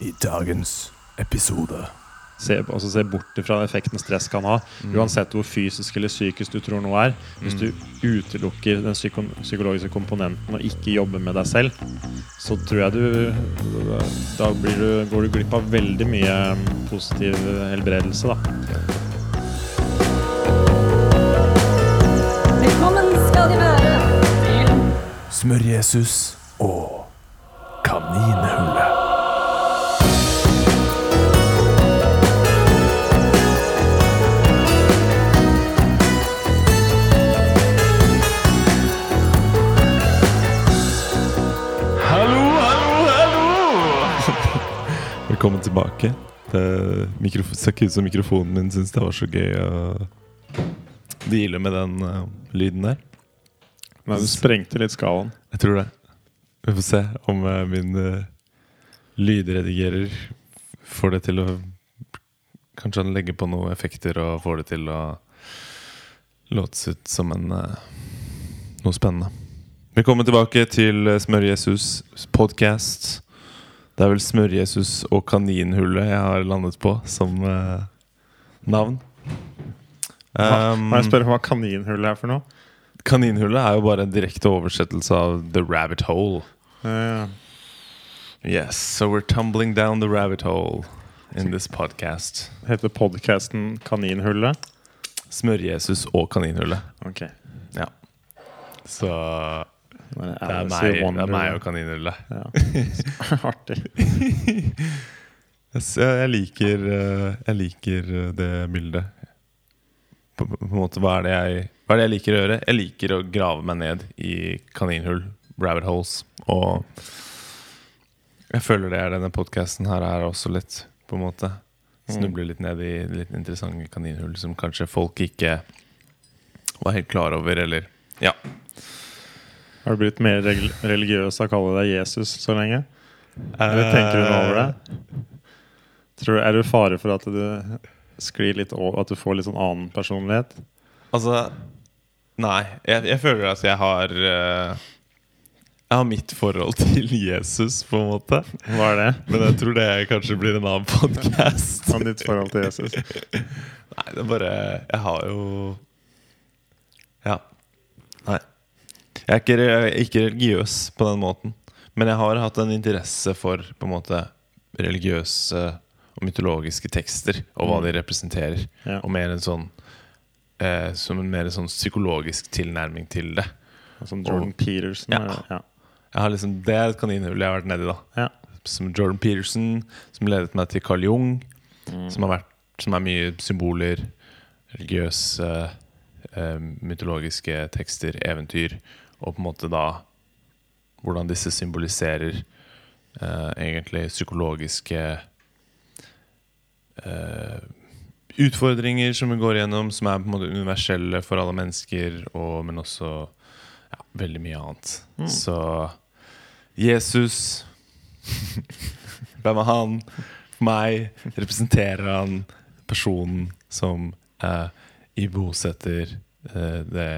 i dagens episode. Se, altså se bort fra effekten stress kan ha. Uansett hvor fysisk eller psykisk du tror noe er. Hvis du utelukker den psyko psykologiske komponenten og ikke jobber med deg selv, så tror jeg du Da blir du, går du glipp av veldig mye mm, positiv helbredelse. da Velkommen skal de være til Smør-Jesus Det ser ikke ut som mikrofonen min syns det var så gøy å deale med den uh, lyden der. Men du sprengte litt skalaen. Jeg tror det. Vi får se om uh, min uh, lydredigerer får det til å Kanskje han legger på noen effekter og får det til å låtes ut som en eh, noe spennende. Velkommen tilbake til eh, Smør-Jesus podcast. Det er vel Smør-Jesus og Kaninhullet jeg har landet på som eh, navn. Um, må jeg spørre hva kaninhullet er for noe? Kaninhullet er jo bare en direkte oversettelse av The Rabbit Hole. Eh, Yes, so we're tumbling down the rabbit hole in this podcast. heter podkasten Kaninhullet? Smør-Jesus og Kaninhullet. Ok. Ja. Så Det det er meg, det er meg og Kaninhullet. Ja. Artig. Jeg, liker eh, Jeg liker eh, det bildet. På, på en måte, hva er, det jeg, hva er det jeg liker å gjøre? Jeg liker å grave meg ned i kaninhull, rabbit holes. Og jeg føler det er denne podkasten her er også litt, på en måte. Snuble litt ned i litt interessante kaninhull som kanskje folk ikke var helt klar over, eller Ja. Har du blitt mer religiøs av å kalle deg Jesus så lenge? Eller tenker du noe over det? Tror du, er det fare for at du sklir litt over, at du får litt sånn annen personlighet? Altså Nei. Jeg, jeg føler at jeg har eh, Jeg har mitt forhold til Jesus, på en måte. Hva er det? Men jeg tror det kanskje blir en annen podkast. Ditt forhold til Jesus? Nei, det er bare Jeg har jo Ja. Nei. Jeg er ikke, jeg er ikke religiøs på den måten. Men jeg har hatt en interesse for på en måte religiøse og mytologiske tekster, og hva Mm. de representerer. Ja. Og mer en sånn eh, Som en mer sånn psykologisk tilnærming til det. Som Jordan Peterson? Ja. ja. Liksom, Det er et kaninhull jeg har vært nedi. da ja. Som Jordan Peterson, som ledet meg til Carl Jung. Som, har vært, som er mye symboler, religiøse, eh, mytologiske tekster, eventyr. Og på en måte da hvordan disse symboliserer eh, egentlig psykologiske eh, utfordringer som vi går gjennom, som er på en måte universelle for alle mennesker, og, men også ja, veldig mye annet. Så Jesus Hvem er han? For meg representerer han personen som eh, ibosetter eh, det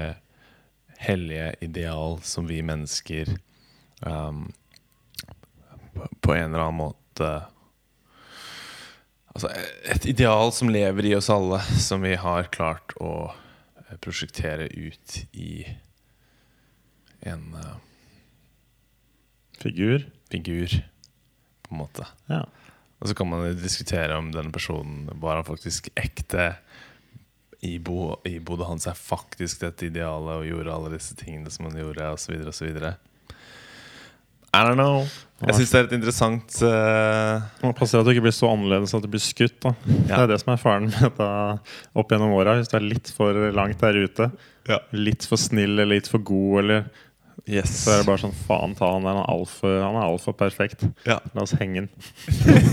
hellige ideal som vi mennesker um, på- en eller annen måte Altså et ideal som lever i oss alle, som vi har klart å eh, prosjektere ut i en uh, Figur? figur, på en måte. Ja. Og så kan man diskutere om denne personen var han faktisk ekte. Ibo, bodde han seg faktisk dette idealet og gjorde alle disse tingene som han gjorde, osv., osv. I don't know. Jeg syns det er et interessant uh... Må passe deg at du ikke blir så annerledes at du blir skutt. da Det er det som er faren med dette opp gjennom åra. Hvis du er litt for langt der ute, Ja. litt for snill eller litt for god, eller Yes. så er det bare sånn Faen ta han der, han er altfor Han er altfor perfekt. Ja. La oss henge den.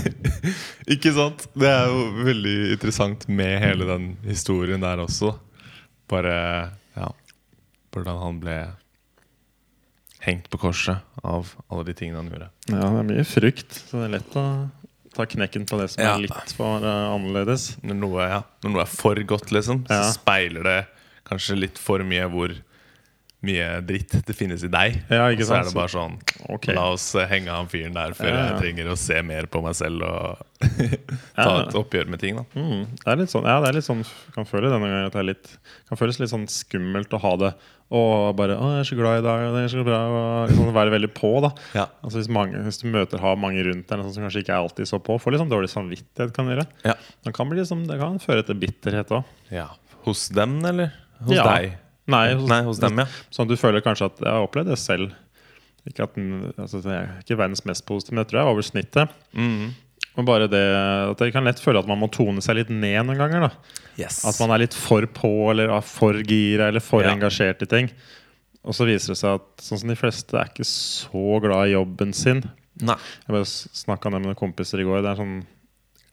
Ikke sant? Det er jo veldig interessant med hele den historien der også. Bare ja, hvordan han ble hengt på korset av alle de tingene han gjorde. Ja, det er mye frykt, så det er lett å ta knekken på det som Ja. er litt for eh, annerledes. Når noe, ja, når noe er for godt, liksom, så speiler det kanskje litt for mye hvor mye dritt det finnes i deg. Ja, og så er det bare sånn okay. La oss eh, henge han fyren der før Ja, ja. jeg trenger å se mer på meg selv og ta et oppgjør med ting. Mm, det er litt sånn, ja, det er litt sånn Kan føle denne gangen at det er litt Kan føles litt sånn skummelt å ha det Og bare 'Å, jeg er så glad i dag, det er så bra' Og liksom være veldig på, da. Ja. Altså Hvis, mange, hvis du møter har mange rundt deg sånn som kanskje ikke er alltid så på, får litt sånn dårlig samvittighet, kan det gjøre. Ja. Det kan, bli liksom, det kan føre til bitterhet òg. ja. Hos dem, eller? Hos deg? Nei, hos, Nei, hos dem, ja. Sånn at du føler kanskje at Jeg har opplevd det selv. Ikke at den, altså, det er ikke verdens mest positive, men jeg tror jeg er over snittet. Mm. Og bare det at Jeg kan lett føle at man må tone seg litt ned noen ganger. Yes. At man er litt for på eller er for gira eller for Ja. engasjert i ting. Og så viser det seg at sånn som de fleste er ikke så glad i jobben sin. Nei. Jeg bare snakka med noen kompiser i går. Det er sånn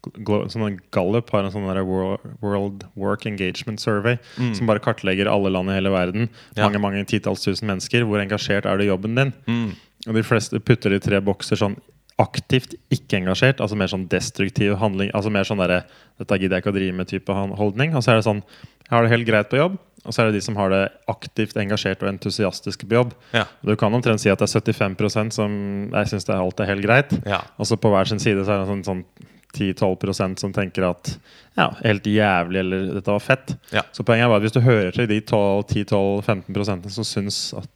sånn Gallup har en sånn der World, Work Engagement Survey som bare kartlegger alle land i hele verden. Mm. Ja. Mange mange titalls tusen mennesker. Hvor engasjert er du i jobben din? Mm. Og de fleste putter de i tre bokser sånn aktivt ikke engasjert, altså mer sånn destruktiv handling. Altså mer sånn derre 'Dette gidder jeg ikke å drive med' type holdning. Og så er det sånn 'Jeg har det helt greit på jobb', og så er det de som har det aktivt engasjert og entusiastisk på jobb. Ja. Du kan omtrent si at det er 75% som jeg syns alt er helt greit. Ja. Og så på hver sin side så er det sånn, sånn 10-12% som tenker at ja, helt jævlig eller dette var fett. Ja. Så poenget er bare at hvis du hører til de 10-12-15% som syns at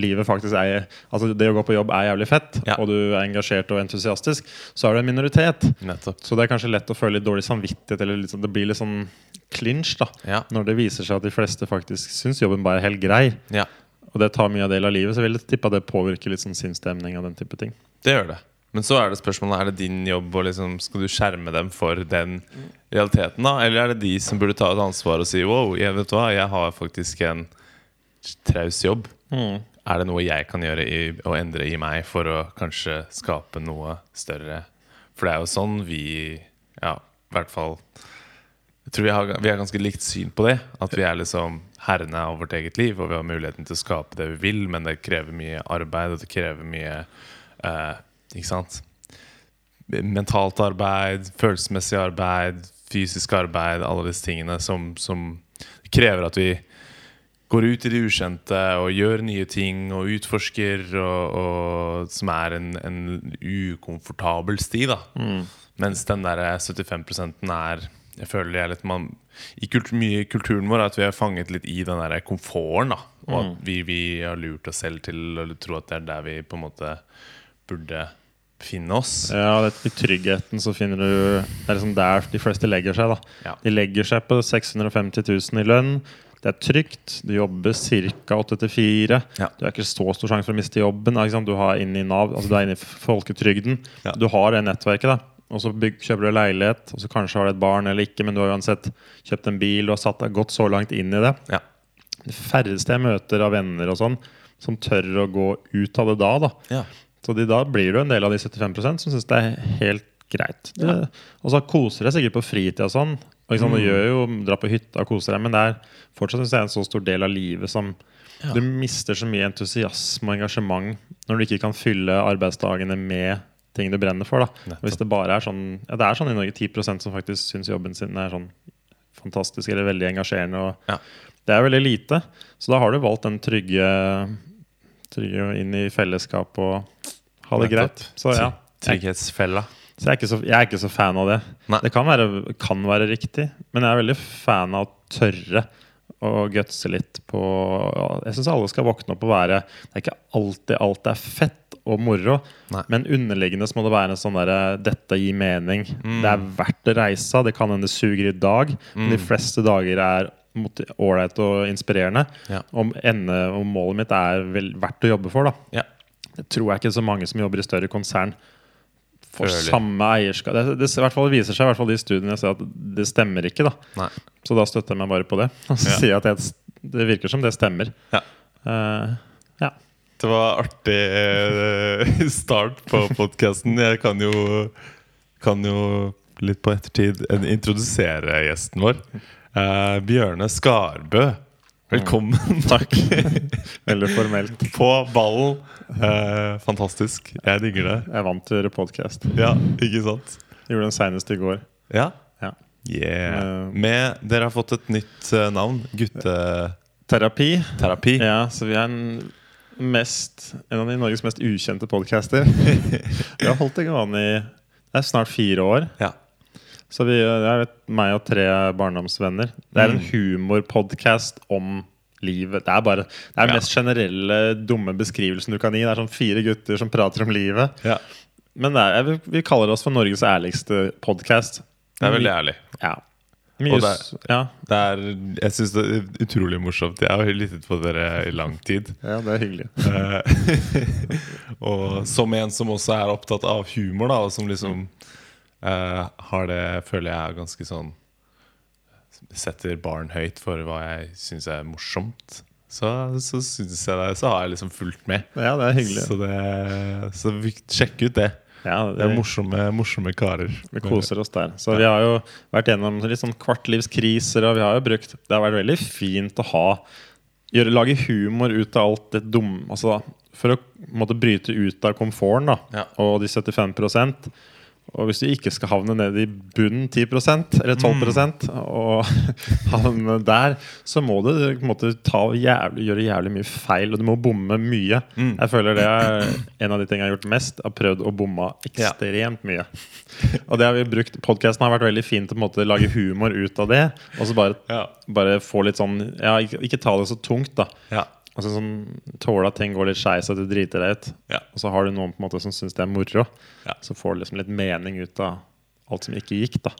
livet faktisk er Altså det å gå på jobb er jævlig fett, Ja. og du er engasjert og entusiastisk, så er du en minoritet. Nettopp. Så det er kanskje lett å føle litt dårlig samvittighet, eller sånn, det blir litt sånn clinch, da. Ja. Når det viser seg at de fleste faktisk syns jobben bare er helt grei. ja. Og det tar mye av del av livet, så jeg vil tippe at det påvirker litt sånn sinnsstemning og den type ting. Det gjør det. Men så er det spørsmålet Er det din jobb å liksom, Skal du skjerme dem for den realiteten, da? Eller er det de som burde ta et ansvar og si Wow, jeg vet hva, jeg har faktisk en traus jobb. Er det noe jeg kan gjøre i, og endre i meg for å kanskje skape noe større? For det er jo sånn vi Ja, i hvert fall Jeg tror vi har, vi har ganske likt syn på det. At vi er liksom herrene av vårt eget liv, og vi har muligheten til å skape det vi vil, men det krever mye arbeid, og det krever mye eh, Ikke sant? Mentalt arbeid, følelsesmessig arbeid, fysisk arbeid, alle disse tingene som, som krever at vi går ut i det ukjente og gjør nye ting og utforsker, og, og, som er en, en ukomfortabel sti. da Mens den der 75 er Jeg føler jeg litt man, I kultur, mye i kulturen vår at vi er fanget litt i den der komforten. da Og at vi, vi har lurt oss selv til å tro at det er der vi på en måte burde befinne oss. Ja, det, I tryggheten så finner du Det er liksom der de fleste legger seg. da Ja. De legger seg på 650 000 i lønn. Det er trygt. Du jobber ca. 8 til 4. Ja. Du har ikke så stor sjanse for å miste jobben. Du har inn i Nav, altså du er inne i folketrygden. Ja. Du har det nettverket. da Og så kjøper du leilighet, og så kanskje har du et barn eller ikke, men du har uansett kjøpt en bil og satt deg godt så langt inn i det. Ja. De færreste jeg møter av venner og sånn, som tør å gå ut av det da. da Ja. Så de, da blir du en del av de 75% som syns det er helt greit. Ja. Og så koser deg sikkert på fritida og sånn. Og liksom, Mm. Du gjør jo dra på hytta og koser deg, men det er fortsatt jeg, en så stor del av livet som Ja. Du mister så mye entusiasme og engasjement når du ikke kan fylle arbeidsdagene med ting du brenner for. da Hvis det bare er sånn Ja, det er sånn i Norge 10% som faktisk syns jobben sin er sånn fantastisk eller veldig engasjerende. Og Ja. Det er veldig lite. Så da har du valgt den trygge Trygge inn i fellesskap og ha det greit. Så ja. Trygghetsfella. så jeg, er ikke så, jeg er ikke så fan av det. Nei. Det kan være, kan være riktig, men jeg er veldig fan av å tørre å gutse litt på Jeg syns alle skal våkne opp og være Det er ikke alltid alt er fett og moro, Nei. men underliggende så må det være en sånn derre Dette gir mening. Mm. Det er verdt reisa. Det kan hende det suger i dag, men de fleste dager er ålreit og inspirerende. Ja. Om, ende, om målet mitt er vel verdt å jobbe for, da. Ja. Det tror jeg ikke så mange som jobber i større konsern får Føler. samme eierskap. Det, det, det hvert fall viser seg i hvert fall de studiene jeg ser at det stemmer ikke. da Så da støtter jeg meg bare på det. Og så Ja. sier jeg at jeg, det virker som det stemmer. Ja. Uh, ja. Det var artig eh, start på podkasten. Jeg kan jo, kan jo litt på ettertid introdusere gjesten vår. Uh, Bjørne Skarbø. Velkommen. Takk. Veldig formelt. På ballen. Eh, fantastisk. Jeg digger det. Jeg vant til å gjøre podkast. Ja, ikke sant? Gjorde den seinest i går. Ja. Ja. Yeah. Eh. Med, dere har fått et nytt eh, navn. Gutteterapi. Terapi. Ja, så vi er en, mest, en av de Norges mest ukjente podcaster. vi har holdt det gående i det er snart fire år. Ja. Så vi, jeg vet, meg og tre barndomsvenner. Det er en Mm. humorpodkast om livet. Det er bare Det er den mest generelle, dumme beskrivelsen du kan gi. Det er sånn fire gutter som prater om livet. ja. Men er, vi, vi kaller oss for Norges ærligste podkast. Det er veldig ærlig. Ja. Mye, Og det- er, ja. Det er, jeg syns det er utrolig morsomt. Jeg har lyttet på dere i lang tid. ja, det er hyggelig. Eh, og som en som også er opptatt av humor, da, og som liksom eh, har det, føler jeg er ganske sånn Setter barn høyt for hva jeg syns er morsomt. Så, så synes jeg det, så har jeg liksom fulgt med. Ja, det er hyggelig. Så, det, så vi, sjekk ut det. Ja, Det er morsomme, morsomme karer. Vi koser oss der. Så vi har jo vært gjennom litt sånn kvartlivskriser, og vi har jo brukt Det har vært veldig fint å ha gjøre, Lage humor ut av alt det dumme altså, For å måtte bryte ut av komforten da, Ja. og de 75 Og hvis du ikke skal havne ned i bunnen 10% eller 12 mm. og havne der, så må du måte ta jævlig, gjøre jævlig mye feil, og du må bomme mye. Jeg føler det er en av de tingene jeg har gjort mest. Jeg har prøvd å bomme ekstremt mye. Og det har vi brukt Podkasten har vært veldig fint å måte lage humor ut av det. Og så bare, Ja. bare få litt sånn Ja, ikke, ikke ta det så tungt, da. Ja. Altså sånn, Tåle at ting går litt skeis, at du driter deg ut. Ja. Og så har du noen på en måte som syns det er moro. Ja. Så får du liksom litt mening ut av alt som ikke gikk, da.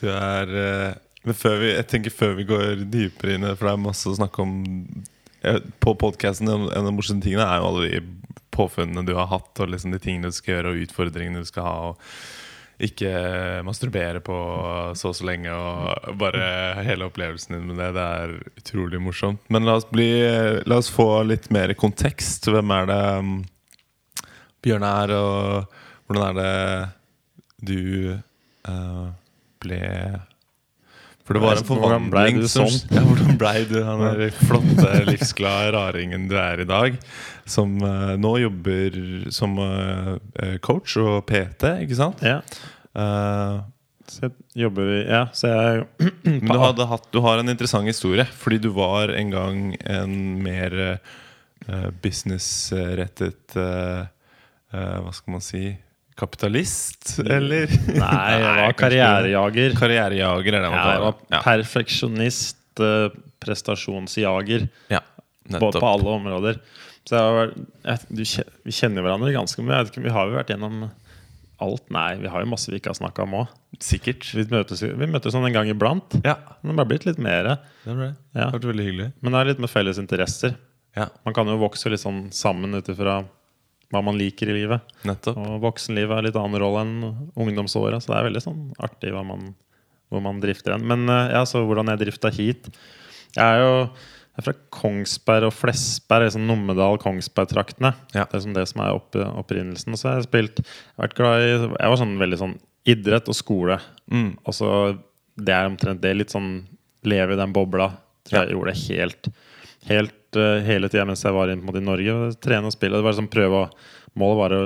Du er eh, Men før vi, jeg tenker før vi går dypere inn i det, for det er masse å snakke om eh, På podkasten, en av de morsomme tingene er jo alle de påfunnene du har hatt, og liksom de tingene du skal gjøre, og utfordringene du skal ha. Og ikke masturbere på så og så lenge, og bare hele opplevelsen din med det. Det er utrolig morsomt. Men la oss, bli, la oss få litt mer kontekst. Hvem er det um, Bjørn er, og hvordan er det du uh, ble For det var en forvandling som sånn? ja, Hvordan ble du han der flotte, livsglade raringen du er i dag? Som uh, nå jobber som eh, coach og PT, ikke sant? Ja. Uh, Så jeg jobber i Ja, så jeg men du, hatt, du har en interessant historie, fordi du var en gang en mer businessrettet Hva skal man si Kapitalist, eller? Nei, jeg var karrierejager. Karrierejager er det man kaller det. Ja. perfeksjonist, eh, prestasjonsjager Ja, nettopp. på alle områder. Så jeg var, jeg, du, vi kjenner hverandre ganske mye. Vi har jo vært gjennom alt. Nei, vi har jo masse vi ikke har snakka om òg. Sikkert. Vi møtes, vi møtes sånn en gang iblant. Ja, Men det har blitt litt mer. det ble. Ja. Har vært veldig hyggelig. Men det er litt med felles interesser. Ja, Man kan jo vokse litt sånn sammen ut ifra hva man liker i livet. nettopp. Og voksenlivet er litt annen rolle enn ungdomsåra, så det er veldig sånn artig hva man, hvor man drifter hen. Men eh, ja, så hvordan jeg drifta hit Jeg er jo jeg er fra Kongsberg og Flesberg, liksom Numedal-Kongsberg-traktene. Ja. Det er som det som er opp, opprinnelsen. Så så har jeg spilt Jeg vært glad i Jeg var sånn veldig sånn idrett og skole. Mm. Og så Det er omtrent det. Litt sånn leve i den bobla. Tror jeg gjorde det helt Helt eh, hele tida mens jeg var måte, i Norge. Trene og spille. Det var liksom prøve å Målet var å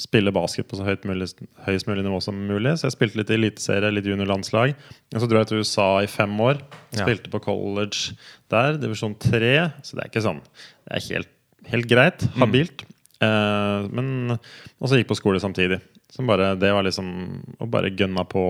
spille basket på så høyt mulig, høyest mulig nivå som mulig. Så jeg spilte litt i eliteserie, litt juniorlandslag. Og så dro jeg til USA i fem år. Ja. Spilte på college der, divisjon tre. Så det er ikke sånn Det er helt, helt greit. Habilt. Eh, men Og så gikk på skole samtidig. Så bare, det var liksom å bare gønna på.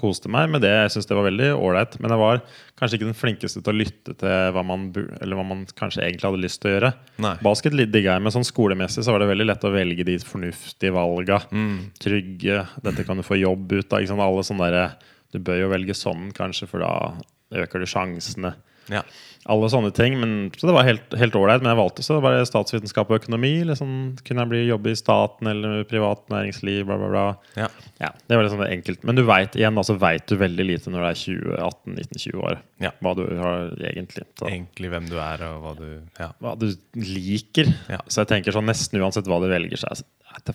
Koste meg med det. Jeg synes det var veldig ålreit. Men jeg var kanskje ikke den flinkeste til å lytte til hva man, eller hva man kanskje egentlig hadde lyst til å gjøre. Nei. Basket digga jeg, men sånn skolemessig så var det veldig lett å velge de fornuftige valga. Mm. Trygge. Dette kan du få jobb ut av. Alle sånne der, Du bør jo velge sånn, kanskje, for da øker du sjansene. Ja. Alle sånne ting. Men, så det var helt helt ålreit. Men jeg valgte så var statsvitenskap og økonomi. Liksom, kunne jeg bli jobbe i staten eller privat næringsliv, bla, bla, bla. Ja. Ja, det var liksom det enkelt. Men du vet, igjen da, så vet du veldig lite når du er 20, 18, 19, 20 år. Ja. Hva du har egentlig. Så, Egentlig hvem du er, og hva du Ja. hva du liker. Ja. Så jeg tenker sånn nesten uansett hva du velger, så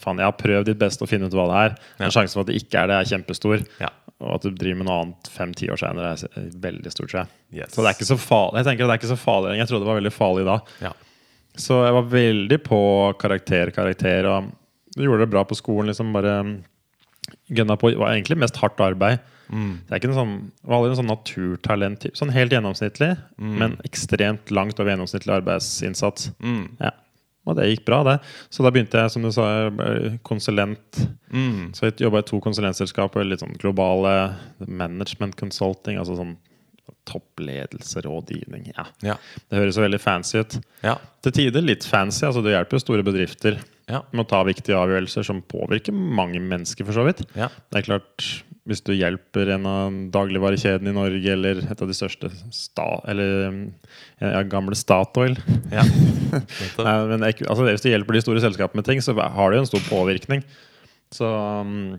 faen, jeg har prøvd ditt beste å finne ut hva det er. Men sjansen for at det ikke er det, er kjempestor. Ja. Og at du driver med noe annet fem-ti år senere, er veldig stort, tror jeg. Yes. Så det er ikke så farlig. Jeg tenker det er ikke så farlig. Jeg trodde det var veldig farlig da. Ja. Så jeg var veldig på karakter, karakter, og gjorde det bra på skolen. liksom bare Gønna på. Det var egentlig mest hardt arbeid. Det er ikke noe sånn, var aldri en sånn naturtalent. Sånn helt gjennomsnittlig, men ekstremt langt over gjennomsnittlig arbeidsinnsats. Mm. Ja. Og det gikk bra, det. Så da begynte jeg som du sa, konsulent. Mm. Så jeg jobba i to konsulentselskaper. Litt sånn globale management consulting. Altså sånn Toppledelserådgivning. Ja. Ja. Det høres jo veldig fancy ut. Ja. Til tider litt fancy. altså Det hjelper jo store bedrifter Ja. med å ta viktige avgjørelser som påvirker mange mennesker, for så vidt. Ja. Det er klart, hvis du hjelper en av dagligvarekjedene i Norge, eller et av de største sta, Eller um, ja, gamle Statoil ja. Nei, men altså, Hvis du hjelper de store selskapene med ting, så har det jo en stor påvirkning. Så um,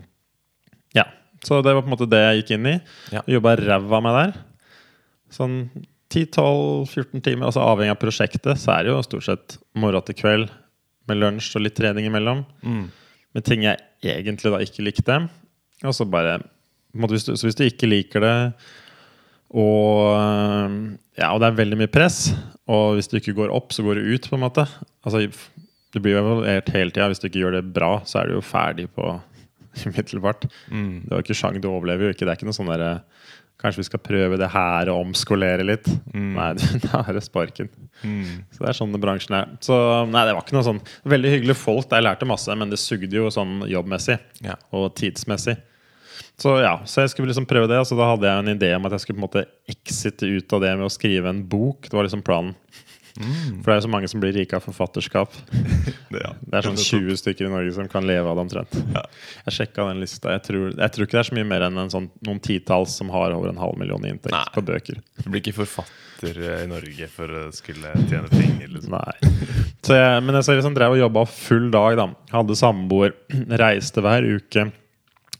ja. Så det var på en måte det jeg gikk inn i. Ja. Jobba ræva meg der. Sånn 10-12-14 timer, altså avhengig av prosjektet, så er det jo stort sett morgen til kveld med lunsj og litt trening imellom. Mm. Med ting jeg egentlig da ikke likte. Og så bare hvis, du, så hvis du ikke liker det, og, ja, og det er veldig mye press, og hvis du ikke går opp, så går du ut, på en måte. Altså, du blir jo evaluert hele tida. Hvis du ikke gjør det bra, så er du jo ferdig på umiddelbart. Mm. Du har ikke sjang, du overlever jo ikke. Det er ikke noe sånn derre Kanskje vi skal prøve det her og omskolere litt. Nei, da er det sparken. Mm. Så det er sånn bransjen er. Så nei, det var ikke noe sånn Veldig hyggelige folk. Jeg lærte masse, men det sugde jo sånn jobbmessig Ja. og tidsmessig. Så ja, så jeg skulle liksom prøve det. Så da hadde jeg en idé om at jeg skulle på en måte exite ut av det med å skrive en bok. Det var liksom planen. Mm. For det er jo så mange som blir rike av forfatterskap. Det, ja. Det er sånn 20 stykker i Norge som kan leve av det omtrent. Jeg sjekka den lista. Jeg tror, jeg tror ikke det er så mye mer enn en sånn, noen titalls som har over en halv million i inntekt Nei. på bøker. Du blir ikke forfatter eh, i Norge for å skulle tjene penger. Liksom. Nei. Så jeg, men jeg så liksom drev og jobba full dag. da Hadde samboer. Reiste hver uke.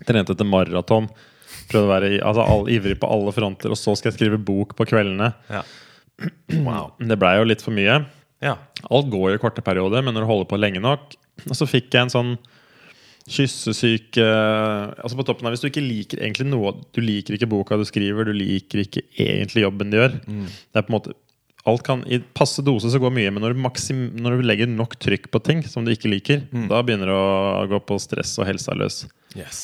Trente etter maraton. Prøvde å være altså, all, ivrig på alle fronter. Og så skal jeg skrive bok på kveldene. Ja. Wow. Det blei jo litt for mye. Ja. Alt går jo i korte perioder, men når du holder på lenge nok Og så fikk jeg en sånn kyssesyke Altså på toppen av Hvis du ikke liker egentlig noe Du liker ikke boka du skriver, du liker ikke egentlig jobben du gjør. Det er på en måte Alt kan I passe dose så går mye, men når du, maksim, når du legger nok trykk på ting som du ikke liker, da begynner det å gå på stress og helsa løs. Yes.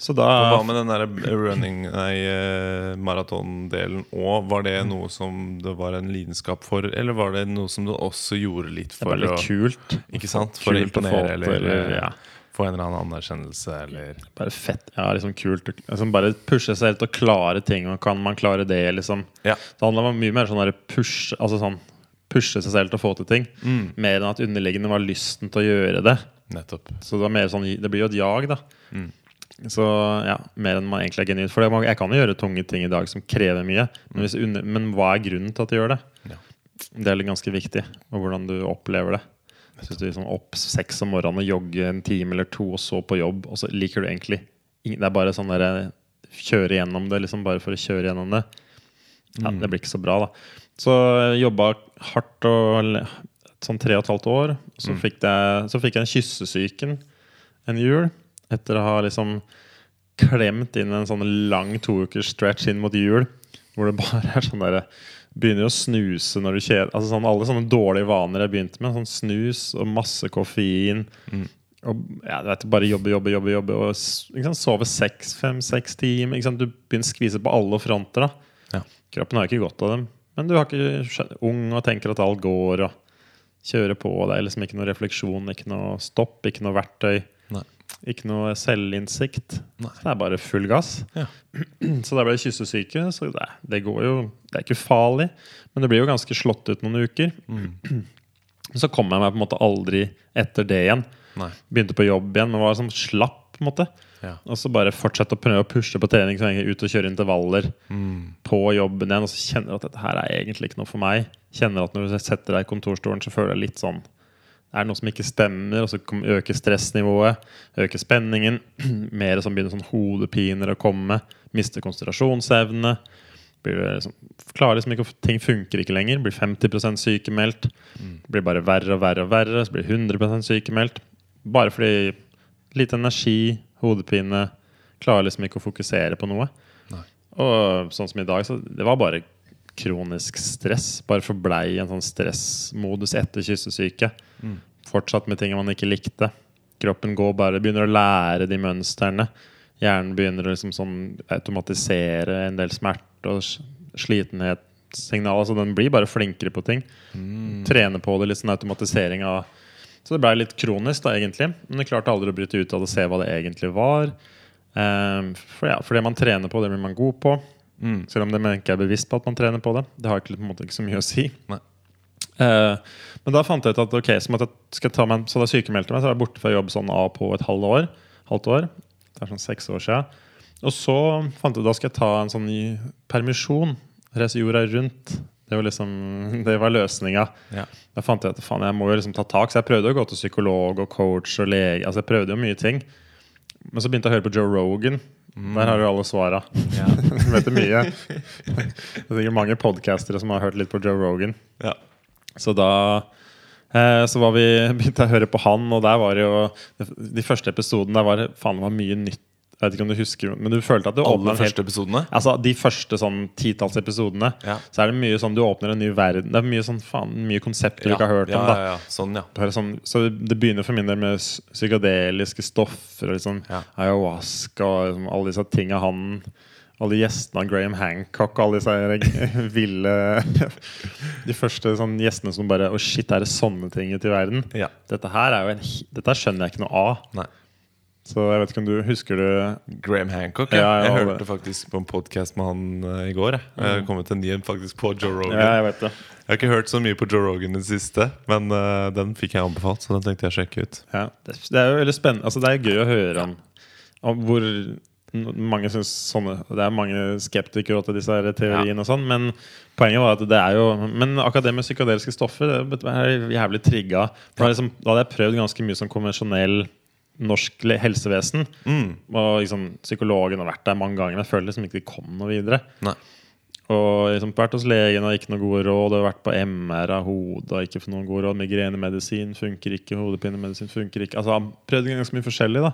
Så da hva med den der running Nei, eh, maratondelen òg? Var det noe som det var en lidenskap for, eller var det noe som du også gjorde litt for Det å litt kult. Ikke sant? For å imponere, eller, eller ja. Få en eller annen anerkjennelse, eller Bare fett. Ja, liksom kult. Liksom bare pushe seg helt og klare ting. Og kan man klare det, liksom? Ja. Det handler mye mer sånn push, altså sånn, pushe seg selv til å få til ting. Mm. Mer enn at underliggende var lysten til å gjøre det. Nettopp. Så det var mer sånn, det blir jo et jag, da. Mm. Så ja, Mer enn man egentlig er genuint. For jeg kan jo gjøre tunge ting i dag som krever mye. Men, hvis under, men hva er grunnen til at du gjør det? Ja. Det er ganske viktig. Og hvordan du opplever det. Hvis du sånn opp seks om morgenen og jogge en time eller to, og så på jobb, og så liker du egentlig Det er bare sånn der kjøre gjennom det, liksom bare for å kjøre gjennom det. Ja, Det blir ikke så bra, da. Så jeg jobba hardt og sånn tre og et halvt år. Så, fikk, jeg, så fikk jeg en kyssesyken en jul. Etter å ha liksom klemt inn en sånn lang to uker stretch inn mot jul. Hvor det bare er sånn derre Begynner å snuse når du kjeder Altså sånn, Alle sånne dårlige vaner jeg begynte med. Sånn snus og masse koffein. Og ja, du vet, Bare jobbe, jobbe, jobbe. jobbe og sant, Sove seks, fem, seks timer. Du begynner å skvise på alle fronter. Ja. Kroppen har ikke godt av dem. Men du er ikke ung og tenker at alt går. Og kjører på. Det er liksom ikke noe refleksjon, ikke noe stopp, ikke noe verktøy. Ikke noe selvinnsikt. Nei. Det er bare full gass. Ja. Så da ble jeg kyssesyke. Så det, det går jo Det er ikke farlig, men det blir jo ganske slått ut noen uker. Så kom jeg meg på en måte aldri etter det igjen. Nei. Begynte på jobb igjen, men var sånn slapp. på en måte Ja. Og så bare fortsette å prøve å pushe på trening så lenge ut og kjøre intervaller Mm. på jobben igjen. Og så kjenner du at dette her er egentlig ikke noe for meg. Kjenner at når du setter deg i kontorstolen, så føler jeg litt sånn det er noe som ikke stemmer, og så øker stressnivået, øker spenningen. Mer som begynner sånn hodepiner å komme. Mister konsentrasjonsevne. Blir liksom, klarer liksom ikke, ting funker ikke lenger. Blir 50% sykemeldt. Blir bare verre og verre og verre. Så blir 100% sykemeldt. Bare fordi lite energi, hodepine. Klarer liksom ikke å fokusere på noe. Nei. Og sånn som i dag, så det var bare kronisk stress. Bare forblei en sånn stressmodus etter kyssesyke. Fortsatt med ting man ikke likte. Kroppen går bare, begynner å lære de mønstrene. hjernen begynner å liksom sånn automatisere en del smerte og slitenhetssignaler. slitenhetssignal. Altså den blir bare flinkere på ting. Trener på det, litt sånn automatisering av Så det ble litt kronisk, da, egentlig. Men det klarte aldri å bryte ut av det og se hva det egentlig var. Um, for, ja, for det man trener på, det blir man god på. Mm. Selv om det ikke er bevisst på at man trener på det. Det har ikke, på en måte, ikke så mye å si. Nei. Eh, men da fant jeg ut at ok, så, måtte jeg, skal jeg ta meg, så da sykemeldte jeg meg, så var jeg borte fra jobb sånn av på et halvt år. Halvt år. Det er sånn seks år siden. Og så fant jeg ut da skal jeg ta en sånn ny permisjon. Reise jorda rundt. Det var liksom, det var løsninga. Ja. Da fant jeg at faen, jeg må jo liksom ta tak. Så jeg prøvde å gå til psykolog og coach og lege. Altså jeg prøvde jo mye ting. Men så begynte jeg å høre på Joe Rogan. Der har du alle svara. Ja. Du vet det mye. Det er sikkert mange podcastere som har hørt litt på Joe Rogan. Ja. Så da eh, så var vi, begynte jeg å høre på han, og der var det jo De første episodene der var faen det var mye nytt. Jeg vet ikke om du husker Men du følte at du Alle en helt første episodene? Altså De første sånn titalls episodene, Ja. så er det mye sånn du åpner en ny verden. Det er mye sånn faen Mye konsepter du ikke har hørt ja, om. da Ja, ja. Sånn, ja. sånn, så det begynner for min del med psykadeliske stoffer og liksom Ja. ayahuasca og liksom alle disse tinga han Alle gjestene av Graham Hancock og alle disse ville De første sånn gjestene som bare Å, shit, er det sånne ting ute i verden? Ja. Dette her er jo en Dette skjønner jeg ikke noe av. Nei. Så jeg vet ikke om du husker du Graham Hancock. Ja, Ja, jeg, jeg hørte faktisk på en podkast med han uh, i går. Jeg, jeg har kommet en ny en faktisk på Joe Rogan. Ja, jeg vet det. Jeg har ikke hørt så mye på Joe Rogan i det siste, men uh, den fikk jeg anbefalt, så den tenkte jeg å sjekke ut. Ja, det, det er jo veldig spennende altså, Det er gøy å høre om, om hvor mange synes sånne Det er mange skeptikere til disse teoriene, og sånn men poenget var at det er jo Men akkurat det med psykadeliske stoffer det er jævlig trigga. Da, liksom, da hadde jeg prøvd ganske mye som konvensjonell norsk helsevesen. Mm. Og liksom, psykologen har vært der mange ganger, men jeg føler liksom ikke de kom noe videre. Nei. Og liksom vært hos legen og ikke noe gode råd. Og vært på MR av hodet og ikke fått noen gode råd. Migrenemedisin funker ikke. Hodepinemedisin funker ikke. Altså Han prøvde ganske mye forskjellig. da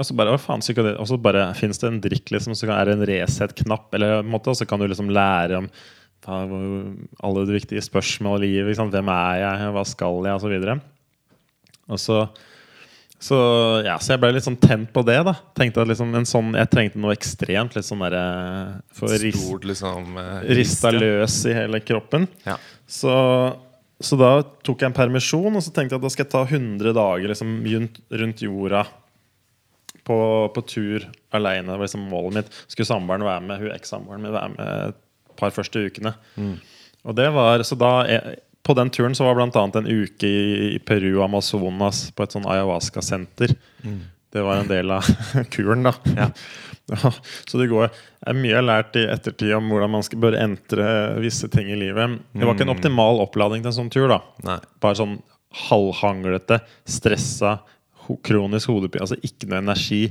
Og så bare hva faen Og så bare fins det en drikk liksom Så er det en Resett-knapp, Eller på en måte Og så kan du liksom lære om alle de viktige spørsmål i livet. Hvem er jeg? Hva skal jeg? Og så videre. Og så så, ja, så jeg ble litt sånn tent på det. da Tenkte at liksom en sånn, Jeg trengte noe ekstremt. Litt sånn derre For å ris- Stort, liksom. eh, rista ja. løs i hele kroppen. Ja. Så, så da tok jeg en permisjon, og så tenkte jeg at da skal jeg ta 100 dager liksom, rundt, rundt jorda. På, på tur aleine. Det var liksom målet mitt. Skulle samboeren være med, hun ekssamboeren min være med et par første ukene. Og det var, så da jeg, På den turen så var annet en uke i, i Peru Amazonas på et sånn ayahuasca-senter. Det var en del av kuren, da. Ja. Så det går er mye jeg har lært i ettertid om hvordan man skal bør entre visse ting i livet. Det var ikke en optimal oppladning til en sånn tur. da Nei. Bare sånn halvhanglete, stressa, ho kronisk hodepine. Altså ikke noe energi.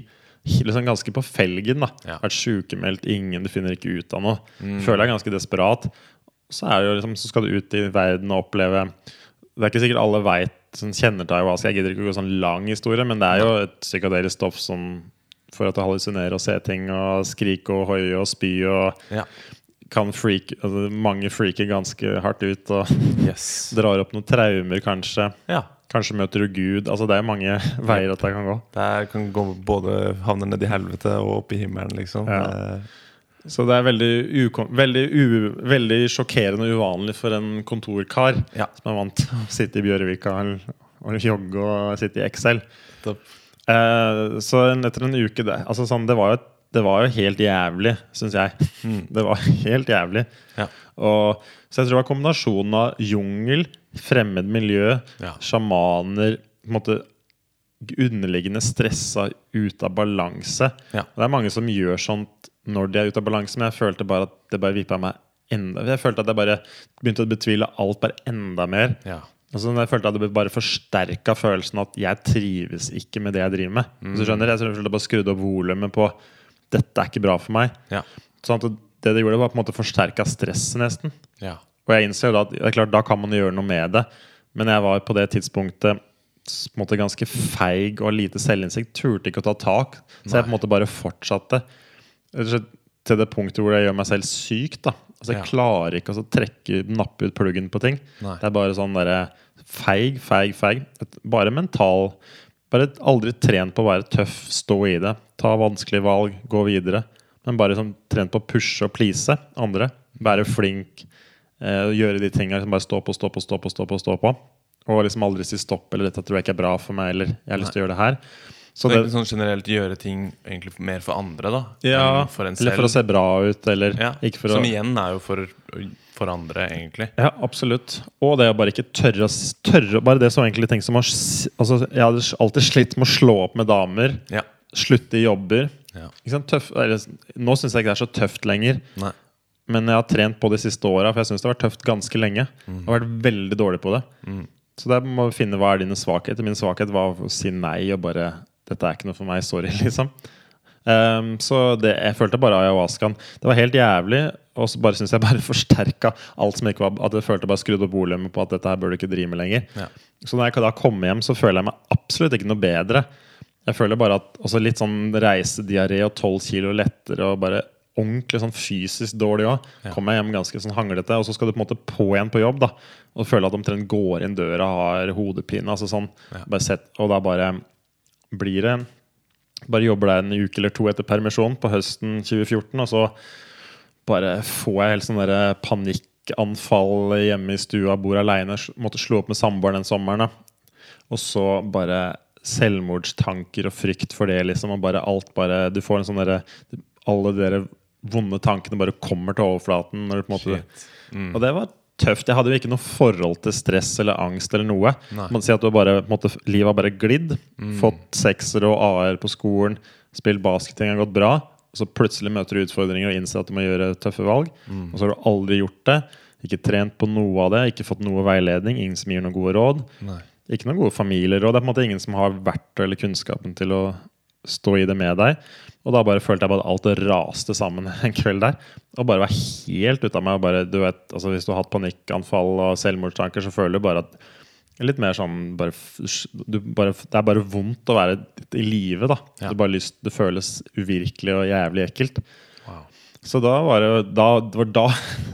Liksom ganske på felgen. da Ja. Vært sykemeldt, ingen, du finner ikke ut av noe. Føler deg ganske desperat. Så, liksom, så skal du ut i verden og oppleve Det er ikke sikkert alle vet som kjenner til ayahuasca. Jeg gidder ikke å gå sånn lang historie, men det er jo et psykadelisk stoff som får deg til å hallusinere og se ting og skrike og hoie og spy og Ja. kan freak altså, Mange freaker ganske hardt ut og Yes. drar opp noen traumer, kanskje. Ja. Kanskje møter du Gud. Altså Det er mange veier at det kan gå. Det kan gå både havne ned i helvete og opp i himmelen, liksom. Ja. Så det er veldig, veldig, veldig sjokkerende og uvanlig for en kontorkar Ja. som er vant til å sitte i Bjørvika og- og jogge og sitte i Excel. Eh, så etter en uke det, altså sånn, det, var jo, det var jo helt jævlig, syns jeg. Det var helt jævlig. Ja. Og, så jeg tror det var kombinasjonen av jungel, fremmed miljø, Ja. sjamaner på en måte Underliggende stressa, ut av balanse. Ja. Det er mange som gjør sånt når de er ute av balanse, men jeg følte bare at det bare vippa meg enda Jeg følte at jeg bare begynte å betvile alt bare enda mer. Ja. Altså, jeg følte at det bare forsterka følelsen at jeg trives ikke med det jeg driver med. Så skjønner, Jeg følte bare skrudde opp volumet på dette er ikke bra for meg. Ja. Sånn at det det gjorde, var på en måte forsterka stresset, nesten. Ja. Og jeg innser jo da at det er klart, da kan man gjøre noe med det. Men jeg var på det tidspunktet på en måte ganske feig og lite selvinnsikt. Turte ikke å ta tak. Så jeg på en måte bare fortsatte. Til det punktet hvor jeg gjør meg selv syk. da Altså Jeg Ja. klarer ikke å altså, trekke nappe ut pluggen på ting. Nei. Det er bare sånn derre feig, feig, feig. Bare mental bare aldri trent på å være tøff, stå i det, ta vanskelige valg, gå videre. Men bare sånn, trent på å pushe og please andre. Være flink, eh, gjøre de tinga. Liksom bare stå på, stå på, stå på, stå på. stå på Og liksom aldri si stopp, eller 'dette tror jeg ikke er bra for meg', eller 'jeg har lyst til å gjøre det her'. Så det, sånn generelt gjøre ting egentlig mer for andre, da. ja, enn for en eller for å se bra ut, eller Ja, for Som å igjen er jo for, for andre, egentlig. Ja, absolutt. Og det å bare ikke tørre å tørre, Bare det som egentlig tenkt som å s- altså, Jeg hadde alltid slitt med å slå opp med damer. Ja. Slutte i jobber. Tøff, eller, nå syns jeg ikke det er så tøft lenger. Nei. Men jeg har trent på de siste åra, for jeg syns det har vært tøft ganske lenge. Jeg har vært veldig dårlig på det. Mm. Så der må vi finne hva er dine svakheter. Min svakhet var å si nei og bare 'Dette er ikke noe for meg. Sorry', liksom. Um, så det, jeg følte bare ayahuascaen Det var helt jævlig. Og så bare syns jeg bare forsterka alt som ikke var At jeg følte bare skrudd opp volumet på at dette her bør du ikke drive med lenger. Ja. Så når jeg da kommer hjem, så føler jeg meg absolutt ikke noe bedre. Jeg føler bare at også litt sånn reisediaré og tolv kilo lettere og bare ordentlig sånn fysisk dårlig òg. Ja. Kommer jeg hjem ganske sånn hanglete, og så skal du på en måte på igjen på jobb. da Og føler at omtrent går inn døra, har hodepine. Altså sånn, Ja. bare sett, Og da bare blir det Bare jobber der en uke eller to etter permisjon på høsten 2014, og så bare får jeg helt sånn derre panikkanfall hjemme i stua, bor aleine, måtte slå opp med samboeren den sommeren. da Og så bare selvmordstanker og frykt for det, liksom. Og bare alt bare Du får en sånn derre Alle dere vonde tankene bare kommer til overflaten. Når du på en måte Mm. Og det var tøft. Jeg hadde jo ikke noe forhold til stress eller angst eller noe. Nei. Man si at du bare, måte, Livet har bare glidd. Mm. Fått seksere og AR på skolen. Spilt basket, ting har gått bra. Og så plutselig møter du utfordringer og innser at du må gjøre tøffe valg. Mm. Og så har du aldri gjort det. Ikke trent på noe av det. Ikke fått noe veiledning. Ingen som gir noen gode råd. Nei. Ikke noen gode familieråd. Det er på en måte ingen som har verktøy eller kunnskapen til å stå i det med deg. Og da bare følte jeg bare at alt raste sammen en kveld der. Og bare var helt ute av meg. Bare, du vet, altså Hvis du har hatt panikkanfall og selvmordstanker, så føler du bare at Litt mer sånn bare, du bare, Det er bare vondt å være i live. Ja. Det føles uvirkelig og jævlig ekkelt. Wow. Så da var det, da, det var da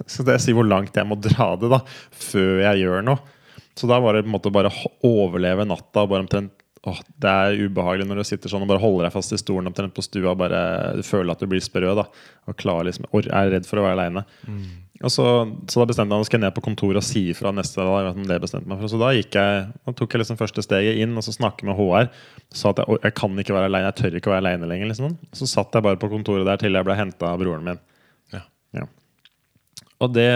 skal jeg si hvor langt jeg må dra det da før jeg gjør noe. Så da var det på en måte bare overleve natta. og bare omtrent åh, Det er ubehagelig når du sitter sånn og bare holder deg fast i stolen omtrent på stua. og Bare, føler at du blir sprø da og klar, liksom, or, er redd for å være aleine. Og så, så da bestemte jeg meg skal ned på kontoret og si ifra neste dag. det bestemte meg for. Så da gikk jeg, da tok jeg liksom første steget inn og så snakket med HR. Sa at jeg, jeg kan ikke være alene, jeg tør ikke å være aleine lenger. Liksom. Så satt jeg bare på kontoret der til jeg ble henta av broren min. Ja. Ja. Og det,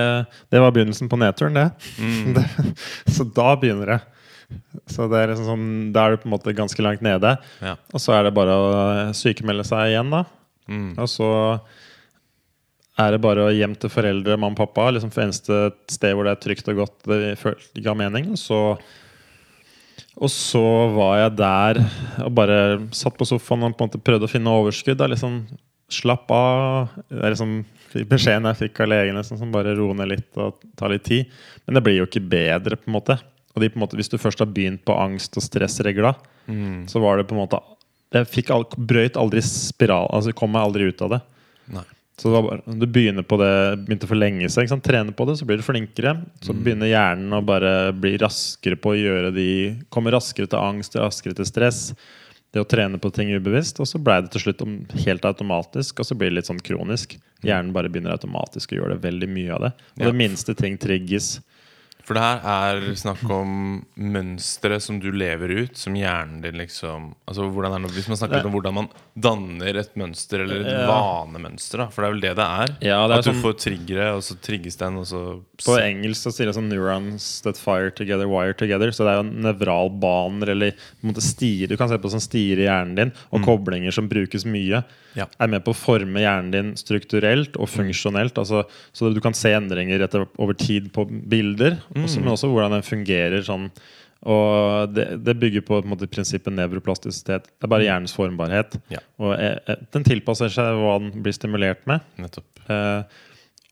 det var begynnelsen på nedturen, det. Mm. Så da begynner det. Så det er liksom sånn, Da er du på en måte ganske langt nede. Ja. Og så er det bare å sykemelde seg igjen, da. Mm. Og så er det bare å hjem til foreldre, mamma og pappa. Liksom for eneste sted hvor det er trygt og godt det ga mening. Og så, og så var jeg der og bare satt på sofaen og på en måte prøvde å finne overskudd. Da, liksom, slapp av. Det er liksom beskjeden jeg fikk av legen. Liksom, som bare roe ned litt og ta litt tid. Men det blir jo ikke bedre, på en måte. Og de, måte, hvis du først har begynt på angst- og stressregla, Mm. så var det på en måte Jeg fikk al brøyt aldri spiral. Altså kom meg aldri ut av det. Nei. Så det bare, du begynner på det begynte å forlenge seg. Trene på det, så blir du flinkere. Så begynner hjernen å bare bli raskere på å gjøre de Komme raskere til angst, raskere til stress. Det å trene på ting ubevisst. Og så blei det til slutt helt automatisk, og så blir det litt sånn kronisk. Hjernen bare begynner automatisk å gjøre det veldig mye av det. Og Ja. det minste ting trigges. For det her er snakk om mønstre som du lever ut, som hjernen din liksom Altså hvordan Hvis man snakker om hvordan man danner et mønster, eller et vanemønster, da. For det er vel det det er? Ja, det er At du sånn- får triggere, og så trigges den, og så På engelsk så sier det sånn 'neurons that fire together, wire together'. Så det er jo nevralbaner eller stier. Du kan se på sånn stier i hjernen din, og koblinger som brukes mye. Ja. Er med på å forme hjernen din strukturelt og funksjonelt. Altså, så du kan se endringer etter, over tid på bilder, også, men også hvordan den fungerer sånn. Og det, det bygger på, på måte, prinsippet nevroplastisitet. Det er bare hjernens formbarhet. Ja. Og eh, eh, den tilpasser seg hva den blir stimulert med. Nettopp. Eh,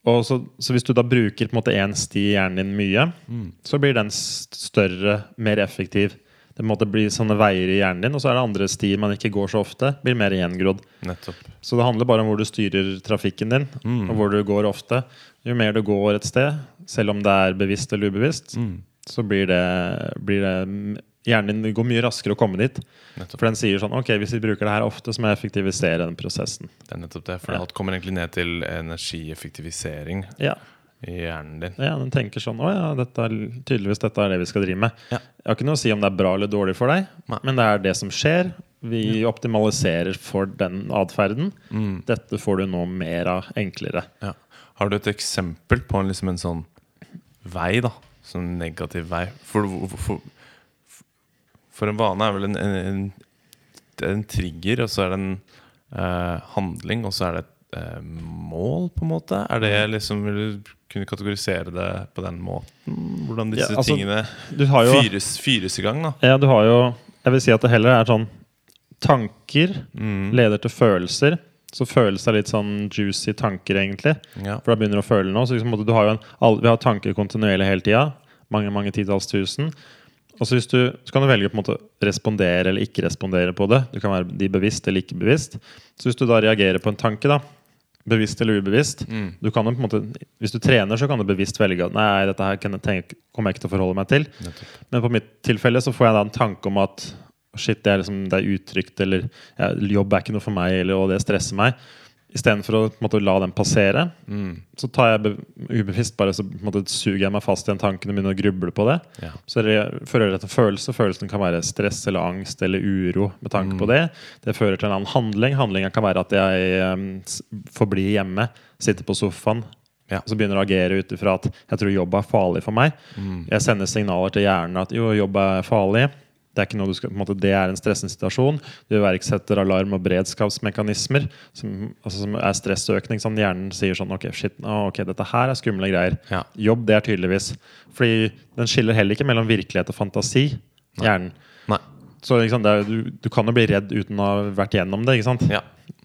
og så, så hvis du da bruker på en måte én sti i hjernen din mye, Mm. så blir den større, mer effektiv. Det på en måte blir sånne veier i hjernen din, og så er det andre stier man ikke går så ofte. Blir mer gjengrodd. Nettopp. Så det handler bare om hvor du styrer trafikken din, Mm. og hvor du går ofte. Jo mer du går et sted, selv om det er bevisst eller ubevisst, Mm. så blir det, blir det hjernen din går mye raskere å komme dit. Nettopp. For den sier sånn Ok, hvis vi bruker det her ofte, så må jeg effektivisere den prosessen. Det er nettopp det. For Ja. alt kommer egentlig ned til energieffektivisering Ja, i hjernen din. ja den tenker sånn Å ja, dette er, tydeligvis dette er det vi skal drive med. Ja. Jeg har ikke noe å si om det er bra eller dårlig for deg, Nei. men det er det som skjer. Vi optimaliserer for den atferden. Mm. Dette får du nå mer av enklere. Ja. Har du et eksempel på en, liksom en sånn vei, da? Sånn negativ vei? For, for, for, en vane er vel en, en, en, en trigger, og så er det en eh, handling, og så er det et eh, mål, på en måte? Er det liksom Vil du kunne kategorisere det på den måten? Hvordan disse Ja, altså, tingene jo fyres, fyres i gang, da? Ja, du har jo Jeg vil si at det heller er sånn Tanker Mm. leder til følelser. Så føles er litt sånn juicy tanker, egentlig. Ja. For da begynner du å føle noe. Så liksom, du har jo en, vi har tanker kontinuerlig hele tida. Mange mange titalls tusen. Og så, hvis du, så kan du velge på en måte å respondere eller ikke respondere på det. Du kan være de bevisst eller ikke bevisst. Så hvis du da reagerer på en tanke, da bevisst eller ubevisst Mm. du kan jo på en måte, Hvis du trener, så kan du bevisst velge at nei, dette her kan jeg tenke, kommer jeg ikke til å forholde meg til. Nettopp. Men på mitt tilfelle så får jeg da en tanke om at shit, det er, liksom, det er utrygt, eller ja, jobb er ikke noe for meg, eller og det stresser meg. Istedenfor å en måte, la den passere, Mm. så tar jeg ubevisst bare så måte, suger jeg meg fast i den tanken og begynner å gruble på det. Ja. Så re- fører det til følelse. Følelsen kan være stress eller angst eller uro med tanke Mm. på det. Det fører til en annen handling. Handlinga kan være at jeg um, forblir får bli hjemme, sitter på sofaen. Ja. Så begynner å agere ut ifra at jeg tror jobb er farlig for meg. Mm. Jeg sender signaler til hjernen at jo, jobb er farlig. Det er, ikke noe du skal, på en måte, det er en stressende situasjon. Du iverksetter alarm- og beredskapsmekanismer som, altså, som er stressøkning. Sånn hjernen sier sånn Ok, shit, ok, dette her er skumle greier. Ja. Jobb, det er tydeligvis. Fordi den skiller heller ikke mellom virkelighet og fantasi. Hjernen. Nei. Så det er, du, du kan jo bli redd uten å ha vært gjennom det. ikke sant? Ja.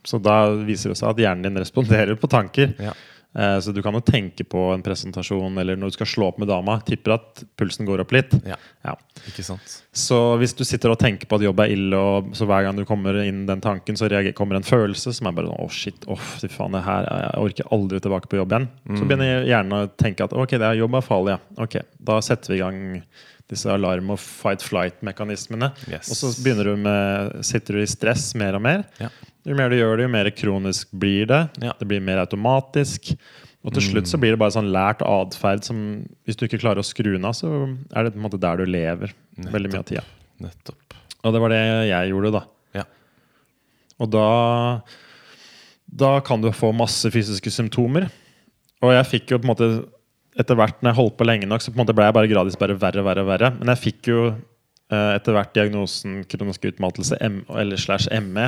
Så da viser det seg at hjernen din responderer på tanker. Ja. Eh, så du kan jo tenke på en presentasjon eller når du skal slå opp med dama. Tipper at pulsen går opp litt. ja. Ja. Ikke sant? Så hvis du sitter og tenker på at jobb er ille, og så hver gang du kommer inn den tanken, så kommer en følelse som er bare sånn Å, shit, åh, fy faen, det her, jeg orker aldri tilbake på jobb igjen. Så begynner hjernen å tenke at ok, det er jobb er farlig, ja. Ok, da setter vi i gang disse alarm- og fight-flight-mekanismene. Yes. Og så begynner du med, sitter du i stress mer og mer. Ja. Jo mer du gjør det, jo mer kronisk blir det. Ja. Det blir mer automatisk. Og til slutt så blir det bare sånn lært atferd som Hvis du ikke klarer å skru den av, så er det på en måte der du lever veldig mye av tida. Nettopp. Og det var det jeg gjorde, da. Ja. Og da Da kan du få masse fysiske symptomer. Og jeg fikk jo på en måte Etter hvert når jeg holdt på lenge nok, så på en måte ble jeg bare gradvis bare verre verre. verre. Men jeg fikk jo eh, etter hvert diagnosen kronisk utmattelse M, eller slash ME.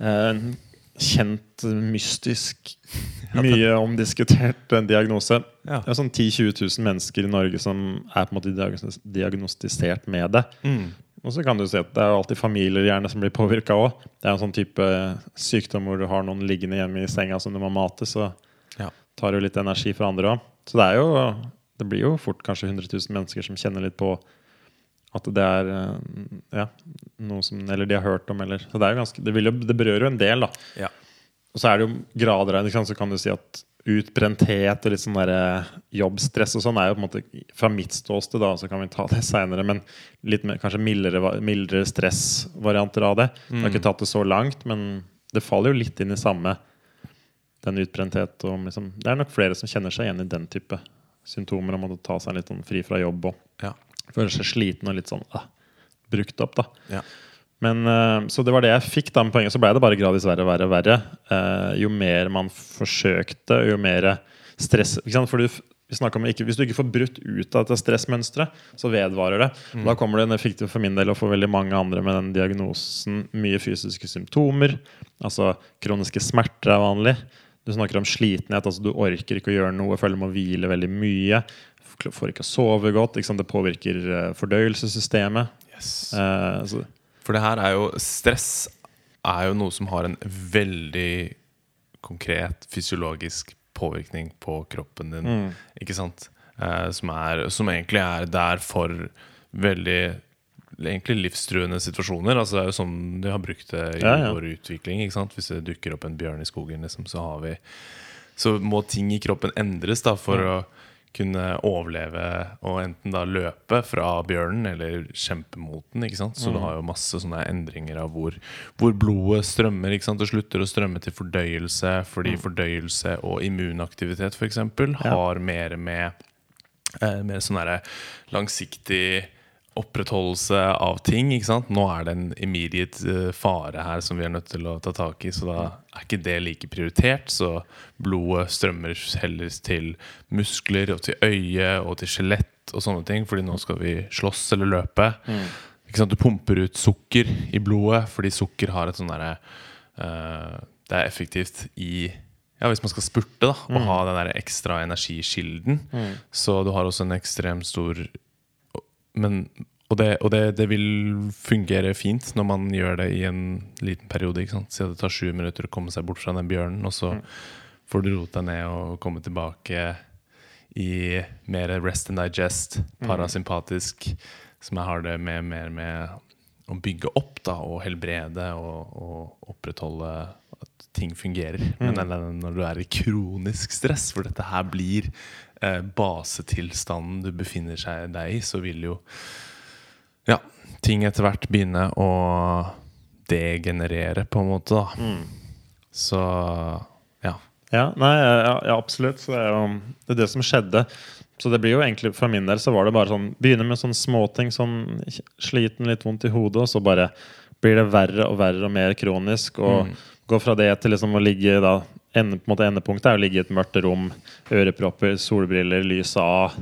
Eh, En kjent, mystisk, mye omdiskutert eh, diagnose. Ja. Det er sånn 10 000-20 000 mennesker i Norge som er på en måte diagnostisert med det. Mm. Og så kan du si at det er alltid familier gjerne som blir påvirka òg. Det er en sånn type sykdom hvor du har noen liggende hjemme i senga som du må mate, så Ja. tar det jo litt energi fra andre òg. Så det jo Det blir jo fort kanskje 100 000 mennesker som kjenner litt på at det er eh, ja, noe som Eller de har hørt om, eller Så det er jo ganske Det, jo, det berører jo en del, da. Ja. Og så er det jo grader av Så kan du si at utbrenthet og litt sånn der jobbstress og sånn er jo på en måte fra mitt ståsted, da, så kan vi ta det seinere, men litt mer, kanskje mildere, mildere stressvarianter av det. Jeg har ikke tatt det så langt, men det faller jo litt inn i samme den utbrenthet og liksom, Det er nok flere som kjenner seg igjen i den type symptomer om å ta seg litt sånn fri fra jobb og Ja. Føle seg sliten og litt sånn ah, brukt opp. da Ja. men, eh, så det var det jeg fikk. da med poenget Så ble det bare gradvis verre og verre. verre Eh, Jo mer man forsøkte, jo mer stress ikke sant? For du, vi om ikke, Hvis du ikke får brutt ut av dette stressmønsteret, så vedvarer det. Da kommer det, en fikk det for min del og for veldig mange andre med den diagnosen, mye fysiske symptomer. Altså kroniske smerter er vanlig. Du snakker om slitenhet. altså Du orker ikke å gjøre noe, føler du må hvile veldig mye. Får ikke sove godt. Ikke sant? Det påvirker eh, fordøyelsessystemet. Yes. Eh, For det her er jo Stress er jo noe som har en veldig konkret fysiologisk påvirkning på kroppen din. Mm. Ikke sant? Eh, som, er, som egentlig er der for veldig egentlig livstruende situasjoner. Altså Det er jo sånn de har brukt det i Ja, ja. vår utvikling. Ikke sant? Hvis det dukker opp en bjørn i skogen, liksom, så har vi Så må ting i kroppen endres da for å kunne overleve og enten da løpe fra bjørnen eller kjempe mot den. ikke sant? Så du har jo masse sånne endringer av hvor, hvor blodet strømmer. ikke sant? Det slutter å strømme til fordøyelse, fordi fordøyelse og immunaktivitet for eksempel, har mer med eh, med sånn langsiktig opprettholdelse av ting. ikke sant? Nå er det en immediate eh, fare her som vi er nødt til å ta tak i, så da er ikke det like prioritert. Så blodet strømmer heller til muskler og til øye og til skjelett og sånne ting, fordi nå skal vi slåss eller løpe. Ikke sant? Du pumper ut sukker i blodet fordi sukker har et sånn derre uh, Det er effektivt i ja, Hvis man skal spurte da og ha den der ekstra energikilden. Så du har også en ekstremt stor men, og det, og det, det vil fungere fint når man gjør det i en liten periode. ikke sant? Si at det tar sju minutter å komme seg bort fra den bjørnen, og så får du rote deg ned og komme tilbake i mer rest and digest, parasympatisk, som jeg har det med mer med å bygge opp da, og helbrede og, og opprettholde at ting fungerer. Men eller når du er i kronisk stress, for dette her blir eh, basetilstanden du befinner seg deg i, så vil jo ja, ting etter hvert begynne å degenerere, på en måte. da Så ja. Ja, nei, ja, ja absolutt. Så det er jo det, er det som skjedde. Så det blir jo egentlig for min del så var det bare sånn Begynne med sånne småting, sånn sliten, litt vondt i hodet, og så bare blir det verre og verre og mer kronisk. Og gå fra det til liksom å ligge da ende, på en måte Endepunktet er å ligge i et mørkt rom, ørepropper, solbriller, lyset av.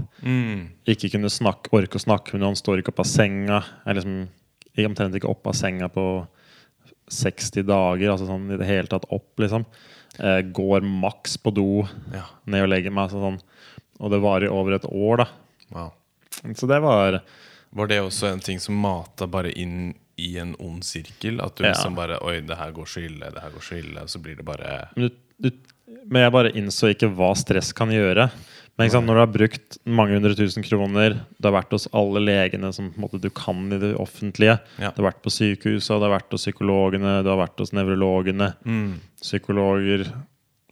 Ikke kunne snakke, orke å snakke med noen, står ikke opp av senga. Er liksom jeg omtrent ikke opp av senga på 60 dager. Altså sånn i det hele tatt opp, liksom. Eh, går maks på do ja. ned og legger meg. Altså sånn. Og det varer i over et år, da. Wow. Så det var Var det også en ting som mata bare inn i en ond sirkel? At du Ja. liksom bare Oi, det her går så ille, det her går så ille. Og så blir det bare Men, du, du, men jeg bare innså ikke hva stress kan gjøre. Men sant, når du har brukt mange hundre tusen kroner, du har vært hos alle legene som måte, du kan i det offentlige, Ja. du har vært på sykehuset, du har vært hos psykologene, du har vært hos nevrologene, psykologer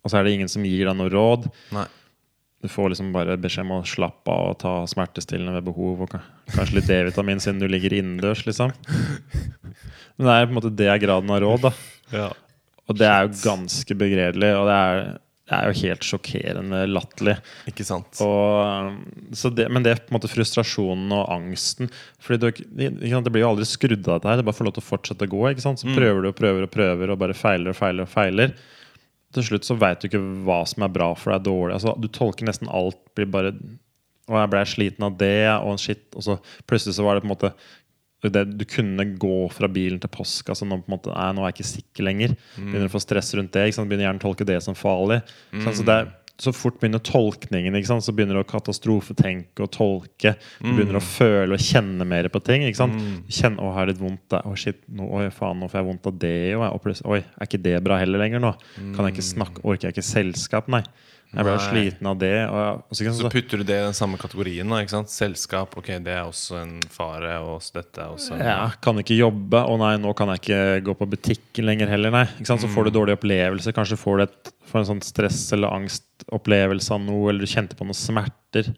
Og så er det ingen som gir deg noe råd. Nei. Du får liksom bare beskjed om å slappe av og ta smertestillende ved behov. Og kanskje litt D-vitamin siden du ligger innendørs, liksom. Men det er på en måte det er graden av råd, da. Ja. Og det er jo ganske begredelig, og det er, det er jo helt sjokkerende latterlig. Ikke sant? Og, det, men det er på en måte frustrasjonen og angsten. Fordi du, Det blir jo aldri skrudd av dette her. Det bare får lov til å fortsette å gå. Ikke sant? Så prøver du og prøver og prøver og bare feiler og feiler. og feiler Til slutt så veit du ikke hva som er bra for deg, dårlig. Altså, du tolker nesten alt. blir bare Og jeg ble sliten av det, og shit. Og så plutselig så var det på en måte det, du kunne gå fra bilen til postkassa nå, på en måte, nei, nå er jeg ikke sikker lenger. Begynner å få stress rundt det. Begynner gjerne å tolke det som farlig. Mm. Så, det så fort begynner tolkningen. Så begynner du å katastrofetenke og tolke. Du begynner å føle og kjenne mer på ting. Ikke sant? Kjenne, å, har jeg litt vondt der. Å, shit, nå, oi, faen, nå får jeg vondt av det. Og, og plutselig, oi, er ikke det bra heller lenger nå? Kan jeg ikke snakke, Orker jeg ikke selskap? Nei. Jeg ble Nei. sliten av det. Og, og så, Så putter du det i den samme kategorien. da, ikke sant? Selskap, ok, det er også en fare. Og dette er også en Ja, kan ikke jobbe. Å nei, nå kan jeg ikke gå på butikken lenger heller. Nei. Ikke sant? Så får du dårlige opplevelser. Kanskje får du et, får en sånn stress- eller angstopplevelse av noe, eller du kjente på noen smerter.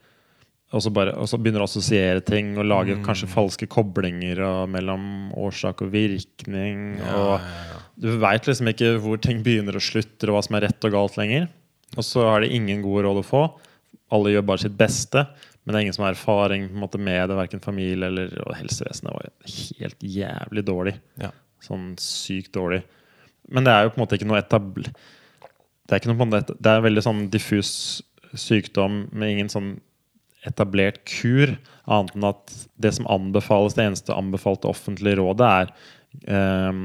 Og så, bare, og så begynner du å assosiere ting og lage kanskje falske koblinger og, mellom årsak og virkning. og Du veit liksom ikke hvor ting begynner og slutter, og hva som er rett og galt lenger. Og så har de ingen gode råd å få. Alle gjør bare sitt beste. Men det er ingen som har erfaring måte, med det, verken familie eller og helsevesenet. var helt jævlig dårlig. Ja. Sånn sykt dårlig. Men det er jo på en måte ikke noe etabl... Det er ikke noe det er en veldig sånn diffus sykdom med ingen sånn etablert kur, annet enn at det som anbefales, det eneste anbefalte offentlige rådet, er eh,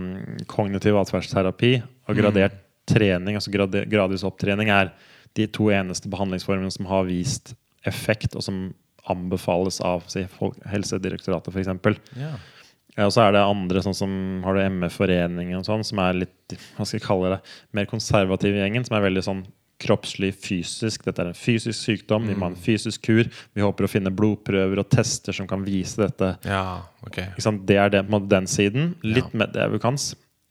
kognitiv atferdsterapi og gradert trening, altså gradvis opptrening, er de to eneste behandlingsformene som har vist effekt, og som anbefales av si, Folk- Helsedirektoratet, f.eks. Ja. Ja, og så er det andre, sånn som har du ME-foreningen og sånn, som er litt hva skal jeg kalle det, mer konservativ i gjengen, som er veldig sånn kroppslig, fysisk. Dette er en fysisk sykdom, vi må ha en fysisk kur. Vi håper å finne blodprøver og tester som kan vise dette. ja, okay. Det er det, på den siden. Litt med det vi kan.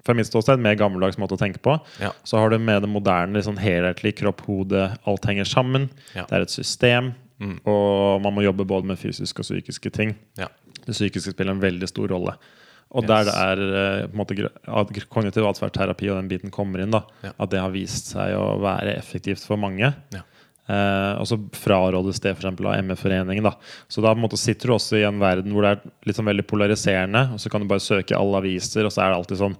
Fra mitt ståsted mer gammeldags måte å tenke på. Ja. Så har du med det moderne, litt sånn helhetlig kropp, hode, alt henger sammen. Ja. Det er et system. Mm. Og man må jobbe både med fysiske og psykiske ting. Ja. Det psykiske spiller en veldig stor rolle. Og Yes. der det er eh, på en måte, kognitiv atferdsterapi og den biten kommer inn, da, at det har vist seg å være effektivt for mange. Ja. Eh, og så frarådes det eksempel av ME-foreningen. da Så da måte sitter du også i en verden hvor det er litt sånn veldig polariserende. Og så kan du bare søke alle aviser, og så er det alltid sånn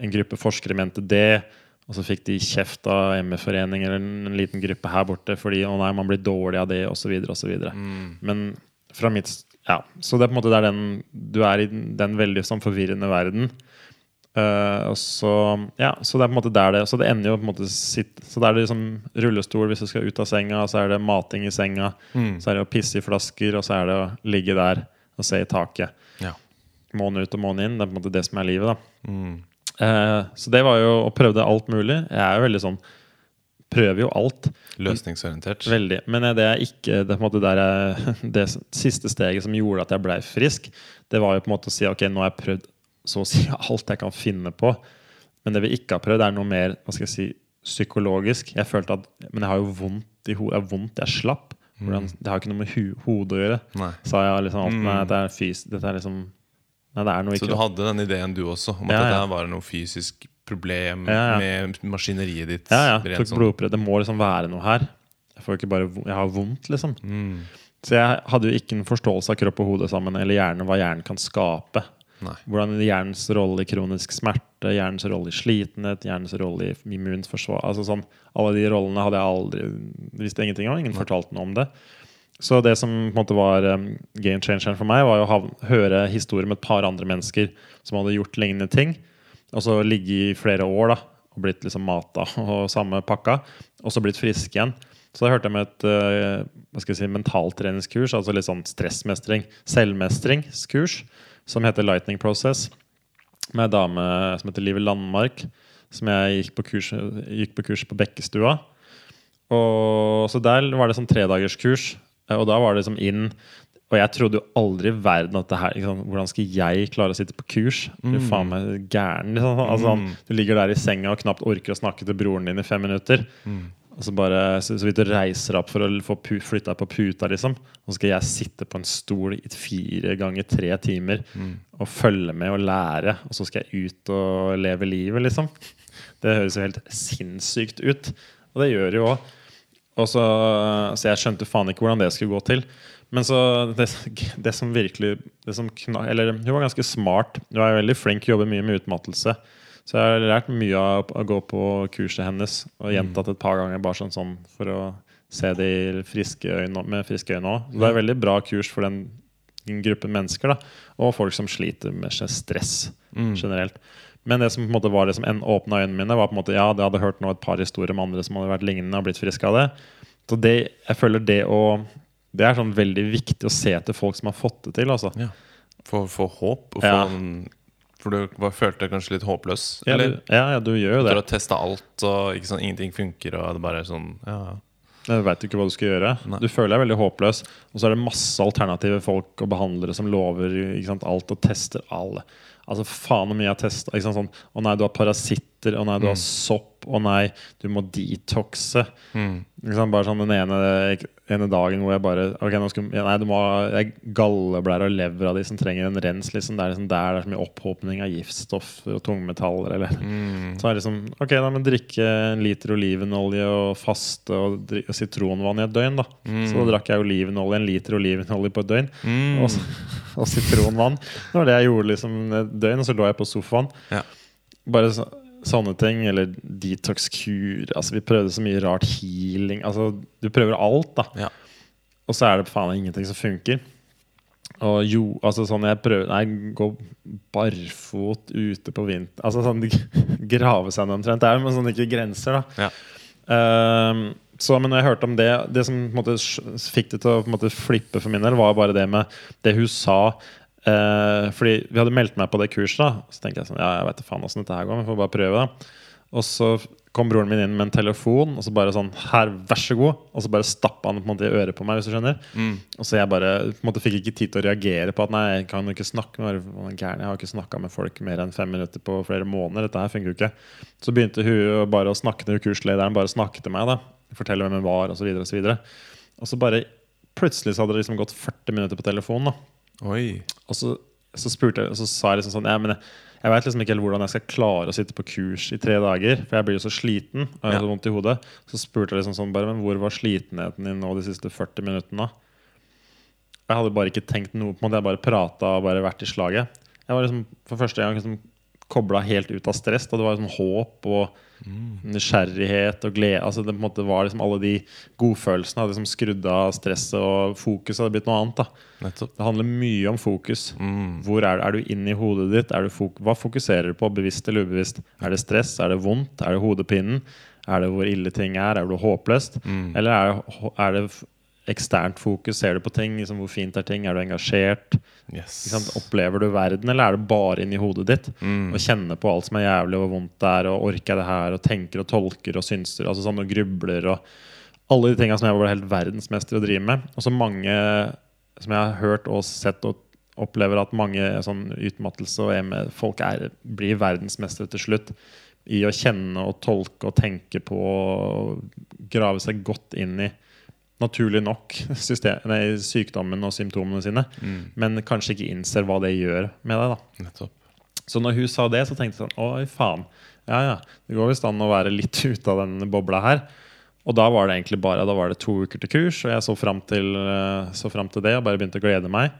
en gruppe forskere mente det. Og så fikk de kjeft av ME-forening eller en, en liten gruppe her borte fordi å nei, man blir dårlig av det, osv. osv. Mm. Men fra mitt Ja. Så det er på en måte den du er i den, veldig sånn forvirrende verden. Uh, så Ja, så det er på en måte der det Så det ender jo på en måte sitt, Så det er liksom rullestol hvis du skal ut av senga, så er det mating i senga, Mm. så er det å pisse i flasker, og så er det å ligge der og se i taket. Ja. Måne ut og måne inn. Det er på en måte det som er livet, da. Mm. Eh, så det var jo å prøve alt mulig. Jeg er jo veldig sånn Prøver jo alt. Løsningsorientert. Veldig. Men det er ikke det, jeg, det siste steget som gjorde at jeg blei frisk, det var jo på en måte å si ok, nå har jeg prøvd så å si alt jeg kan finne på. Men det vi ikke har prøvd, er noe mer hva skal jeg si, psykologisk. Jeg følte at Men jeg har jo vondt i hodet. Jeg har vondt, jeg er slapp. Hvordan, det har ikke noe med hu hodet å gjøre. Nei. Sa jeg liksom alt. Mm. Nei, dette er fys dette er liksom Nei, det Så du hadde den ideen du også, om at Ja, ja. her var noe fysisk problem Ja, med maskineriet ditt? Ja, ja. Tok sånn. blodprøve. Det må liksom være noe her. Jeg får ikke bare Jeg har vondt, liksom. Mm. Så jeg hadde jo ikke en forståelse av kropp og hode sammen, eller hjerne, hva hjernen kan skape. Nei. Hvordan hjernens rolle i kronisk smerte, hjernens rolle i slitenhet, hjernens rolle i immunforsvar altså sånn, Alle de rollene hadde jeg aldri visste ingenting om. Ingen fortalte noe om det. Så det som på en måte var um, game changeren for meg, var å høre historier med et par andre mennesker som hadde gjort lignende ting. Og så ligge i flere år da, og blitt liksom mata og samme pakka. Og så blitt friske igjen. Så da hørte jeg med et uh, hva skal jeg si, mentaltreningskurs, altså litt sånn stressmestring, selvmestringskurs, som heter Lightning Process, med ei dame som heter Liv Landmark, som jeg gikk på kurs, gikk på kurs på Bekkestua. Og så der var det sånn tredagerskurs, eh, og da var det liksom inn og jeg trodde jo aldri i verden at det her liksom, Hvordan skal jeg klare å sitte på kurs? Du er faen meg gæren. Liksom. Altså, mm. du ligger der i senga og knapt orker å snakke til broren din i fem minutter. Og så bare så, så vidt du reiser opp for å få flytta på puta, liksom. Og så skal jeg sitte på en stol i fire ganger tre timer og følge med og lære. Og så skal jeg ut og leve livet, liksom. Det høres jo helt sinnssykt ut. Og det gjør jo òg. Og så, så jeg skjønte faen ikke hvordan det skulle gå til. Men så det, det som virkelig det som kna, Eller hun var ganske smart. Hun er veldig flink, jobber mye med utmattelse. Så jeg har lært mye av å gå på kurset hennes og gjentatt et par ganger bare sånn, sånn for å se det i friske øyne, med friske øyne òg. Det er veldig bra kurs for den gruppen mennesker. da Og folk som sliter med stress generelt. Men det som på en måte var det som en åpna øynene mine, var på en måte ja, jeg hadde hørt nå et par historier om andre som hadde vært lignende og blitt friske av det. Så det, jeg føler det å Det er sånn veldig viktig å se etter folk som har fått det til. Altså. Ja. Få, få håp. Og få Ja. en, for du var, følte deg kanskje litt håpløs? Ja, eller? du, ja, ja, du gjør jo Du det. har testa alt, og ikke sånn, ingenting funker, og det bare er sånn ja. Du veit ikke hva du skal gjøre. Nei. Du føler deg veldig håpløs. Og så er det masse alternative folk og behandlere som lover sant, alt og tester alle. Altså Faen hvor mye jeg har testa. Sånn, å nei, du har parasitter. Å nei, du har sopp. Å nei, du må detoxe. Mm. Liksom Bare sånn den ene, ene dagen hvor jeg bare Ok, nå skal Nei, du må ha galleblære og lever av de som trenger en rens. Liksom. Det er liksom der det er så mye opphopning av giftstoffer og tungmetaller. Eller. Så er det liksom Ok, da må drikke en liter olivenolje og faste og, og sitronvann i et døgn. da Så da drakk jeg olivenolje, en liter olivenolje på et døgn. Og, og sitronvann. Det var det jeg gjorde liksom et døgn, og så lå jeg på sofaen. Ja. Bare så, sånne ting. Eller detox-kur. Altså, vi prøvde så mye rart. Healing. Altså, du prøver alt, da. Ja. Og så er det faen ingenting som funker. Og jo, altså sånn jeg prøver Nei, gå barfot ute på vinter Altså sånn grave seg ned omtrent. Det er jo sånn ikke grenser, da. Ja. Um, så, men når jeg hørte om det Det som måte, fikk det til å måte, flippe for min del, var bare det med det hun sa. Eh, fordi vi hadde meldt meg på det kurset, da. Så tenkte jeg sånn Ja, jeg vet faen åssen dette her går, men får bare prøve, da. Og så kom broren min inn med en telefon, og så bare sånn Her, vær så god. Og så bare stappa han på en måte i øret på meg, hvis du skjønner. Og så jeg bare på en måte fikk ikke tid til å reagere på at nei, jeg kan jo ikke snakke med gæren? Jeg har ikke snakka med folk mer enn fem minutter på flere måneder. Dette her funker jo ikke. Så begynte hun bare å snakke til kurslederen, bare snakke til meg. da Fortelle hvem hun var, osv. Og, så videre, og, så og så bare plutselig så hadde det liksom gått 40 minutter på telefonen. da Oi. Og så, så spurte jeg, og så sa jeg liksom sånn ja, men jeg, jeg vet liksom ikke helt hvordan jeg skal klare å sitte på kurs i tre dager. For jeg blir jo så sliten og jeg har så vondt i hodet. Så spurte jeg liksom sånn bare, men hvor var slitenheten din nå de siste 40 minuttene? Jeg hadde bare ikke tenkt noe på måte. Jeg bare prata og bare vært i slaget. Jeg var liksom for første gang liksom kobla helt ut av stress. Da det var liksom håp og nysgjerrighet og glede. Altså det måte var liksom Alle de godfølelsene hadde liksom skrudd av stresset, og fokuset hadde blitt noe annet. da Det handler mye om fokus. Mm. Hvor er, er du inne i hodet ditt? Du fok hva fokuserer du på, bevisst eller ubevisst? Er det stress? Er det vondt? Er det hodepinen? Er det hvor ille ting er? Er det håpløst? Mm. Eller er det, er det eksternt fokus? Ser du på ting? Liksom, hvor fint er ting? Er du engasjert? Yes. Opplever du verden, eller er det bare inni hodet ditt? Mm. Og kjenner på alt som er jævlig, og vondt det er, og orker jeg det her, og tenker og tolker og synser, altså sånn, og grubler og alle de tinga som jeg var helt verdensmester å drive med. Og så mange som jeg har hørt og sett og opplever at mange sånn utmattelse og EME, folk er, blir verdensmestere til slutt i å kjenne og tolke og tenke på og grave seg godt inn i naturlig nok system, nei, sykdommen og symptomene sine, Mm. men kanskje ikke innser hva det gjør med deg. da Nettopp. så når hun sa det, så tenkte jeg sånn Oi, faen. Ja, ja. Det går visst an å være litt ute av den bobla her. Og da var det egentlig bare Da var det to uker til kurs, og jeg så fram til, eh, så frem til det og bare begynte å glede meg.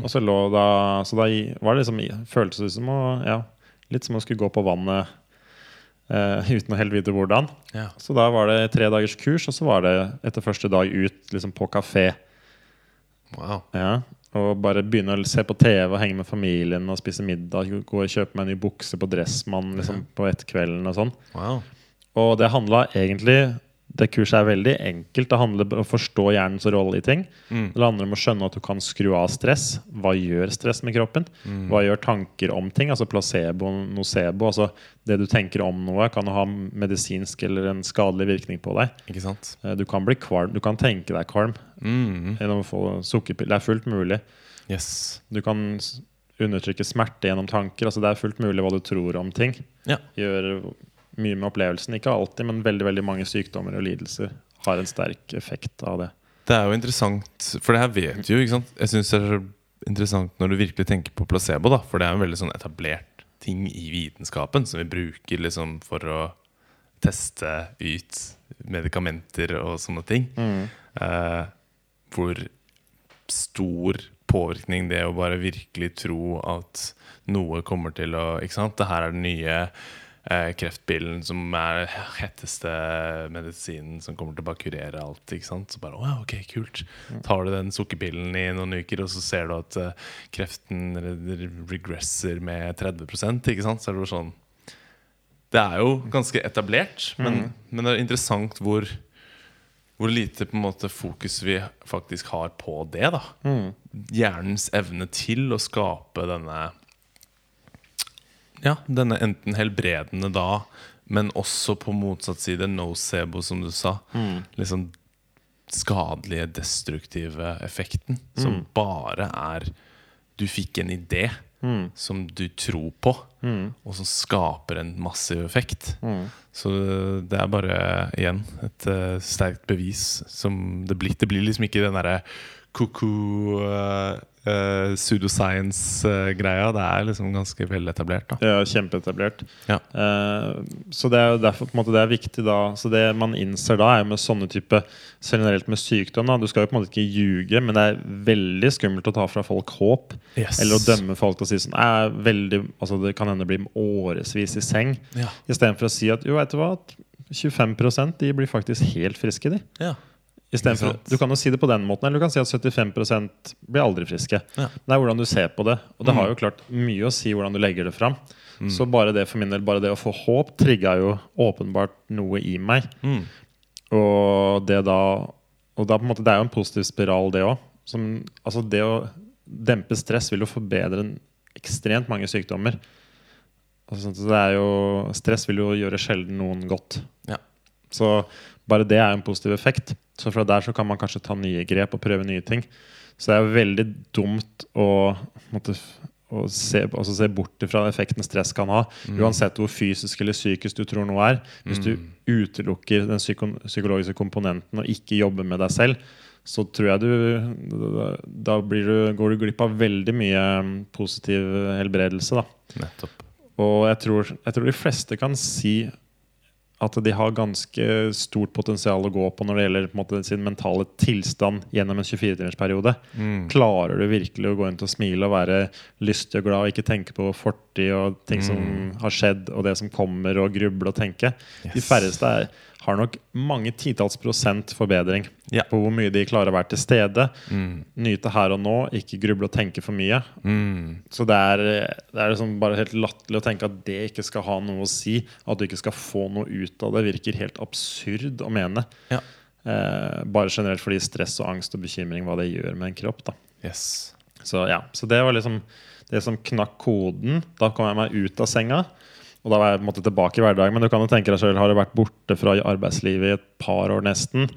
Og så lå da Så da var det liksom føltes det som å Ja, litt som å skulle gå på vannet eh, uten å helt vite hvordan. Ja. Så da var det tre dagers kurs, og så var det etter første dag ut liksom på kafé. Wow. Ja, og bare begynne å se på TV og henge med familien og spise middag. Gå og kjøpe meg en ny bukse på Dressmann liksom, på etterkvelden og sånn. wow. Og det handla egentlig Det kurset er veldig enkelt. Det handler om å forstå hjernens rolle i ting. Mm. Det handler om å skjønne at du kan skru av stress. Hva gjør stress med kroppen? Mm. Hva gjør tanker om ting? Altså placebo, nocebo. Altså det du tenker om noe, kan ha medisinsk eller en skadelig virkning på deg. Ikke sant? Eh, Du kan bli kvalm. Du kan tenke deg kvalm Mm. gjennom å få sukkerpiller. Det er fullt mulig. Yes. Du kan undertrykke smerte gjennom tanker. Altså Det er fullt mulig hva du tror om ting. Ja. Gjør mye med opplevelsen. Ikke alltid, men veldig veldig mange sykdommer og lidelser har en sterk effekt av det. Det er jo interessant, for det her vet du jo. ikke sant? Jeg syns det er interessant når du virkelig tenker på placebo, da. For det er en veldig sånn etablert ting i vitenskapen som vi bruker liksom for å teste ut medikamenter og sånne ting. Eh, hvor stor påvirkning det å bare virkelig tro at noe kommer til å Ikke sant? Det her er den nye eh, kreftpillen som er hetteste medisinen som kommer til å bare kurere alt. Ikke sant? Så bare, «Å ok, kult Tar du den sukkerpillen i noen uker, og så ser du at eh, kreften regresser med 30 ikke sant? Så er det sånn Det er jo ganske etablert, men, men det er interessant hvor hvor lite på en måte fokus vi faktisk har på det. da Hjernens evne til å skape denne Ja, denne enten helbredende da, men også på motsatt side nocebo, som du sa. Liksom skadelige, destruktive effekten. Som bare er Du fikk en idé som du tror på, og som skaper en massiv effekt. Så det er bare, igjen, et uh, sterkt bevis som det blir. Det blir liksom ikke den derre koko uh, pseudoscience-greia. det er liksom ganske veletablert. er kjempeetablert. Ja. Uh, så det er jo derfor på en måte det er viktig da Så det man innser da, er jo med sånne type generelt med sykdom da, Du skal jo på en måte ikke ljuge, men det er veldig skummelt å ta fra folk håp. Yes. Eller å dømme folk til å si sånn er veldig, altså Det kan hende bli årevis i seng. Ja. Istedenfor å si at jo, veit du hva, at 25% de blir faktisk helt friske, de. Ja. For, du kan jo si det på den måten, eller du kan si at 75% blir aldri friske. Ja. Det er hvordan du ser på det. Og det Mm. har jo klart mye å si hvordan du legger det fram. Så bare det for min del, bare det å få håp trigga jo åpenbart noe i meg. Mm. Og det da Og da på en måte, det er jo en positiv spiral, det òg. Altså det å dempe stress vil jo forbedre en ekstremt mange sykdommer. Altså, det er jo, stress vil jo gjøre sjelden noen godt. Ja. Så bare det er en positiv effekt. Så fra der så kan man kanskje ta nye grep og prøve nye ting. Så det er veldig dumt å, måtte, og se, altså se bort fra effekten stress kan ha. Uansett hvor fysisk eller psykisk du tror noe er. Hvis du utelukker den psyko psykologiske komponenten og ikke jobber med deg selv, så tror jeg du Da, du, går du glipp av veldig mye mm, positiv helbredelse. da Nettopp. og jeg tror, jeg tror de fleste kan si at de har ganske stort potensial å gå på når det gjelder måte, sin mentale tilstand gjennom en 24-timersperiode. Mm. Klarer du virkelig å gå rundt og smile og være lystig og glad og ikke tenke på fortid og ting som har skjedd og det som kommer, og gruble og tenke? De færreste er, har nok mange titalls prosent forbedring Ja. på hvor mye de klarer å være til stede. Mm. Nyte her og nå, ikke gruble og tenke for mye. Mm. Så det er, det er liksom bare helt latterlig å tenke at det ikke skal ha noe å si. At du ikke skal få noe ut av det, virker helt absurd å mene. Ja. Eh, bare generelt fordi stress og angst og bekymring hva det gjør med en kropp. Yes. Så ja, så det var liksom det som knakk koden. Da kom jeg meg ut av senga. Og da var jeg på en måte tilbake i hverdagen. Men du kan jo tenke deg selv, har du vært borte fra arbeidslivet i et par år nesten,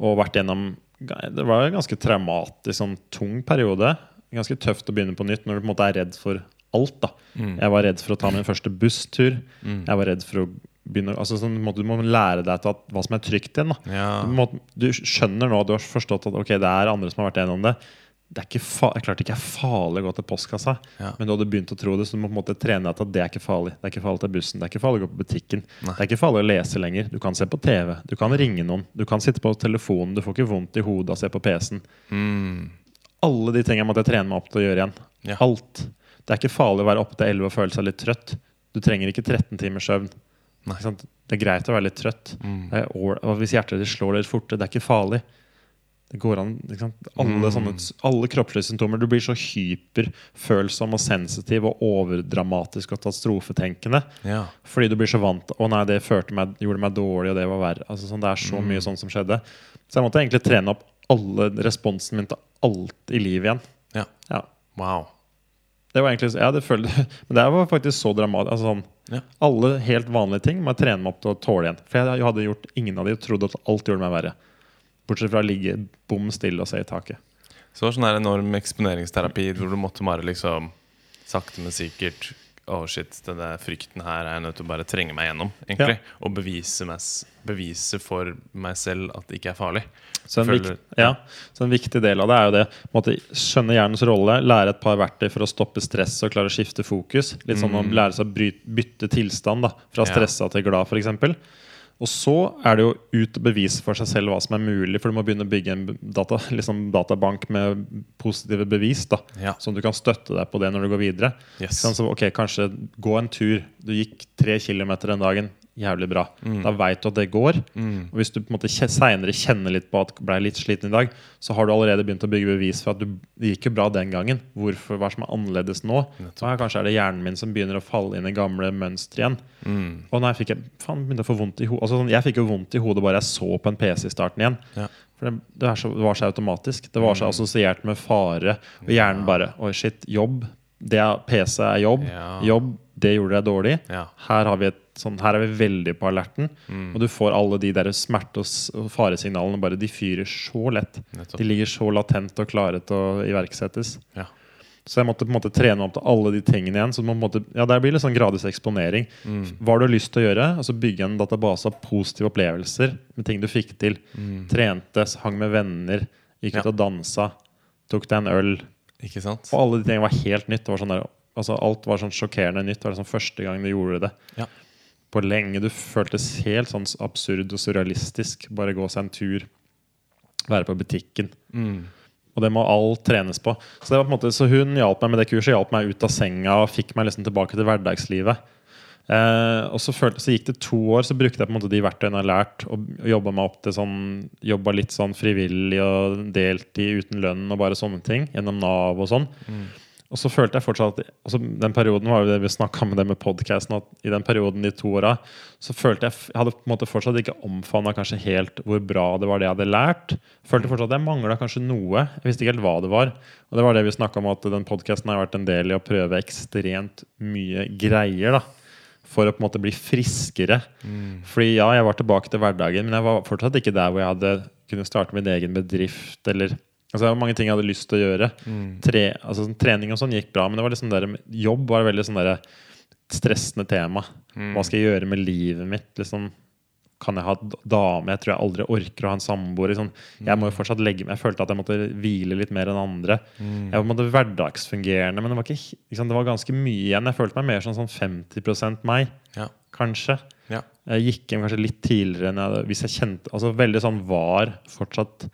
og vært gjennom Det var en ganske traumatisk, sånn tung periode. Ganske tøft å begynne på nytt når du på en måte er redd for alt. da Jeg var redd for å ta min første busstur. Jeg var redd for å begynne altså sånn, måte, Du må lære deg at, hva som er trygt igjen. da Ja. du, må, du skjønner nå, du har forstått at ok, det er andre som har vært gjennom det. Det er, ikke fa klart det ikke er farlig å gå til postkassa, Ja. men du hadde begynt å tro det. Så du må på en måte trene deg til at det er ikke farlig. Det er ikke farlig til bussen, det er ikke farlig å gå på butikken. Det er ikke farlig å lese lenger. Du kan se på TV, du kan ringe noen, du kan sitte på telefonen, du får ikke vondt i hodet av å se på PC-en. Mm. Alle de tingene måtte jeg trene meg opp til å gjøre igjen. Ja. Alt. Det er ikke farlig å være oppe til 11 og føle seg litt trøtt. Du trenger ikke 13 timers søvn. Nei. Det er greit å være litt trøtt. Mm. Er hvis hjertet ditt slår litt fortere, det er ikke farlig. Det går an? Alle, sånne, alle kroppslige symptomer. Du blir så hyperfølsom og sensitiv og overdramatisk og katastrofetenkende. Ja. Fordi du blir så vant Å nei, det meg, gjorde meg dårlig, og det var verre. Altså, sånn, det er så mye sånn som skjedde. Så jeg måtte egentlig trene opp alle responsen min til alt i livet igjen. ja. Ja. Wow. Det var egentlig, ja, det følte, Men det var faktisk så dramatisk. Altså, sånn, Ja. Alle helt vanlige ting må jeg trene meg opp til å tåle igjen. For jeg hadde gjort ingen av de og trodde at alt gjorde meg verre. Bortsett fra å ligge bom stille og se i taket. Så det var sånn enorm eksponeringsterapi hvor du måtte bare liksom sakte, men sikkert Å, shit, den der frykten her er jeg nødt til å bare trenge meg gjennom. egentlig Og bevise, meg, bevise for meg selv at det ikke er farlig. Så en, Føler- viktig, ja, så en viktig del av det er jo det på skjønne hjernens rolle, lære et par verktøy for å stoppe stress og klare å skifte fokus. Litt sånn å lære seg å bryte, bytte tilstand da, fra Ja. stressa til glad, f.eks. Og så er det jo ut og bevise for seg selv hva som er mulig, for du må begynne å bygge en data, liksom databank med positive bevis. da Ja. Sånn at du kan støtte deg på det når du går videre. Yes. Så, ok, Kanskje gå en tur. Du gikk tre kilometer den dagen. Jævlig bra. Da veit du at det går. Og Hvis du på en måte seinere kjenner litt på at du ble litt sliten i dag, så har du allerede begynt å bygge bevis for at du, det gikk jo bra den gangen. Hvorfor, Hva som er annerledes nå? Og her kanskje er det hjernen min som begynner å falle inn i gamle mønstre igjen. Mm. Og nei, fikk jeg faen, begynte å få vondt i hodet altså, sånn, Jeg fikk jo vondt i hodet bare jeg så på en PC i starten igjen. Ja. For det, det, så, det var så automatisk. Det var så assosiert med fare. Og hjernen bare Oi, shit. Jobb. Det er, PC er jobb. Ja. Jobb, det gjorde deg dårlig. Ja. Her, har vi et, sånn, her er vi veldig på alerten. Og du får alle de der smerte- og faresignalene. Bare De fyrer så lett. Nettopp. De ligger så latent og klare til å iverksettes. Ja. Så jeg måtte på en måte trene opp til alle de tingene igjen. Så på en måte, ja, det blir litt sånn gradvis eksponering. Hva har du lyst til å gjøre? Altså Bygge en database av positive opplevelser med ting du fikk til. Trente, hang med venner, gikk Ja. ut og dansa, tok deg en øl. Ikke sant? Og alle de tingene var helt nytt. Det var sånn der, altså alt var sånn sjokkerende nytt. Det var liksom første gang du gjorde det. Ja. På lenge. Du føltes helt sånn absurd og surrealistisk. Bare gå seg en tur, være på butikken. Mm. Og det må alt trenes på. Så, det var på måte, så hun hjalp meg med det kurset, hjalp meg ut av senga og fikk meg liksom tilbake til hverdagslivet. Eh, og så, følte, så gikk det to år, så brukte jeg på en måte de verktøyene jeg har lært, og jobba meg opp til sånn Jobba litt sånn frivillig og deltid uten lønn og bare sånne ting. Gjennom Nav og sånn. Og så følte jeg fortsatt at altså Den perioden var jo det vi snakka med det med podcasten, at i den perioden de to åra, så følte jeg Jeg hadde på en måte fortsatt ikke omfavna kanskje helt hvor bra det var det jeg hadde lært. Følte fortsatt at jeg mangla kanskje noe. Jeg visste ikke helt hva det var. Og det var det vi snakka om, at den podkasten har vært en del i å prøve ekstremt mye greier. da for å på en måte bli friskere. Fordi ja, jeg var tilbake til hverdagen, men jeg var fortsatt ikke der hvor jeg hadde kunne starte min egen bedrift eller Altså, det var mange ting jeg hadde lyst til å gjøre. Tre, altså, sånn trening og sånn gikk bra, men det var liksom der, jobb var veldig sånn der stressende tema. Hva skal jeg gjøre med livet mitt? Liksom, kan jeg ha dame? Jeg tror jeg aldri orker å ha en samboer. Liksom. Jeg må jo fortsatt legge meg Jeg følte at jeg måtte hvile litt mer enn andre. Jeg var på en måte hverdagsfungerende, men det var, ikke, liksom, det var ganske mye igjen. Jeg følte meg mer sånn, sånn 50 meg, Ja. kanskje. Ja. Jeg gikk hjem kanskje litt tidligere enn jeg hadde Hvis jeg kjente Altså veldig sånn var fortsatt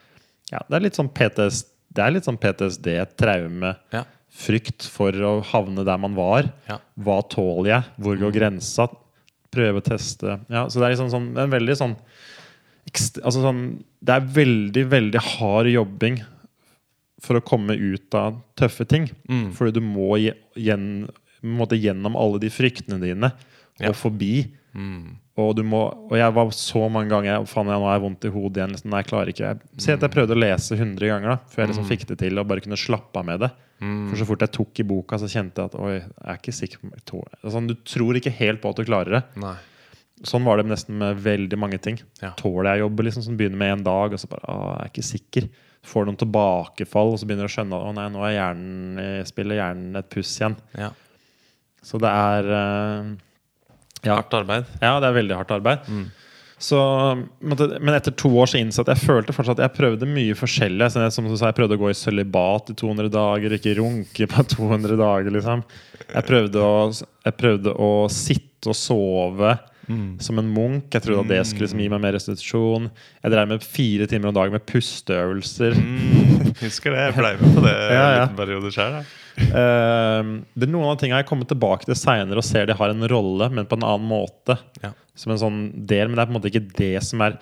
Ja, det er litt sånn PTSD, sånn PTSD, traume, Ja. frykt for å havne der man var. Ja. Hva tåler jeg? Hvor går grensa? Prøve teste. Ja, så det er liksom sånn, en veldig sånn, altså sånn Det er veldig, veldig hard jobbing for å komme ut av tøffe ting. Mm. Fordi du må gjen, gjennom alle de fryktene dine Ja. og forbi. Mm. Og, du må, og jeg var så mange ganger Faen, nå har jeg vondt i hodet igjen. Liksom, nei, jeg klarer ikke Si at jeg prøvde å lese 100 ganger da før jeg liksom fikk det til og bare kunne slappe av med det. For så fort jeg tok i boka, så kjente jeg at Oi, jeg er ikke sikker på altså, Du tror ikke helt på at du klarer det. Nei. Sånn var det nesten med veldig mange ting. Ja. Tåler jeg jobbe liksom, som begynner med en dag, og så bare Å, jeg er ikke sikker. Får noen tilbakefall, og så begynner du å skjønne at å nei, nå er hjernen, spiller hjernen et puss igjen. Ja. Så det er eh, ja. Hardt arbeid. Ja, det er veldig hardt arbeid. Så, men etter to år så innså jeg at jeg følte fortsatt at jeg prøvde mye forskjellig. Som du sa, jeg prøvde å gå i sølibat i 200 dager, ikke runke på 200 dager. liksom Jeg prøvde å, jeg prøvde å sitte og sove som en munk. Jeg trodde at det skulle liksom, gi meg mer restitusjon. Jeg drev med fire timer om dagen med pusteøvelser. Mm. Husker det. Jeg ble med på det Ja, ja. en liten periode sjøl. Uh, det er Noen av tingene jeg kommet tilbake til seinere og ser de har en rolle, men på en annen måte. Ja. Som en sånn del, men det er på en måte ikke det som er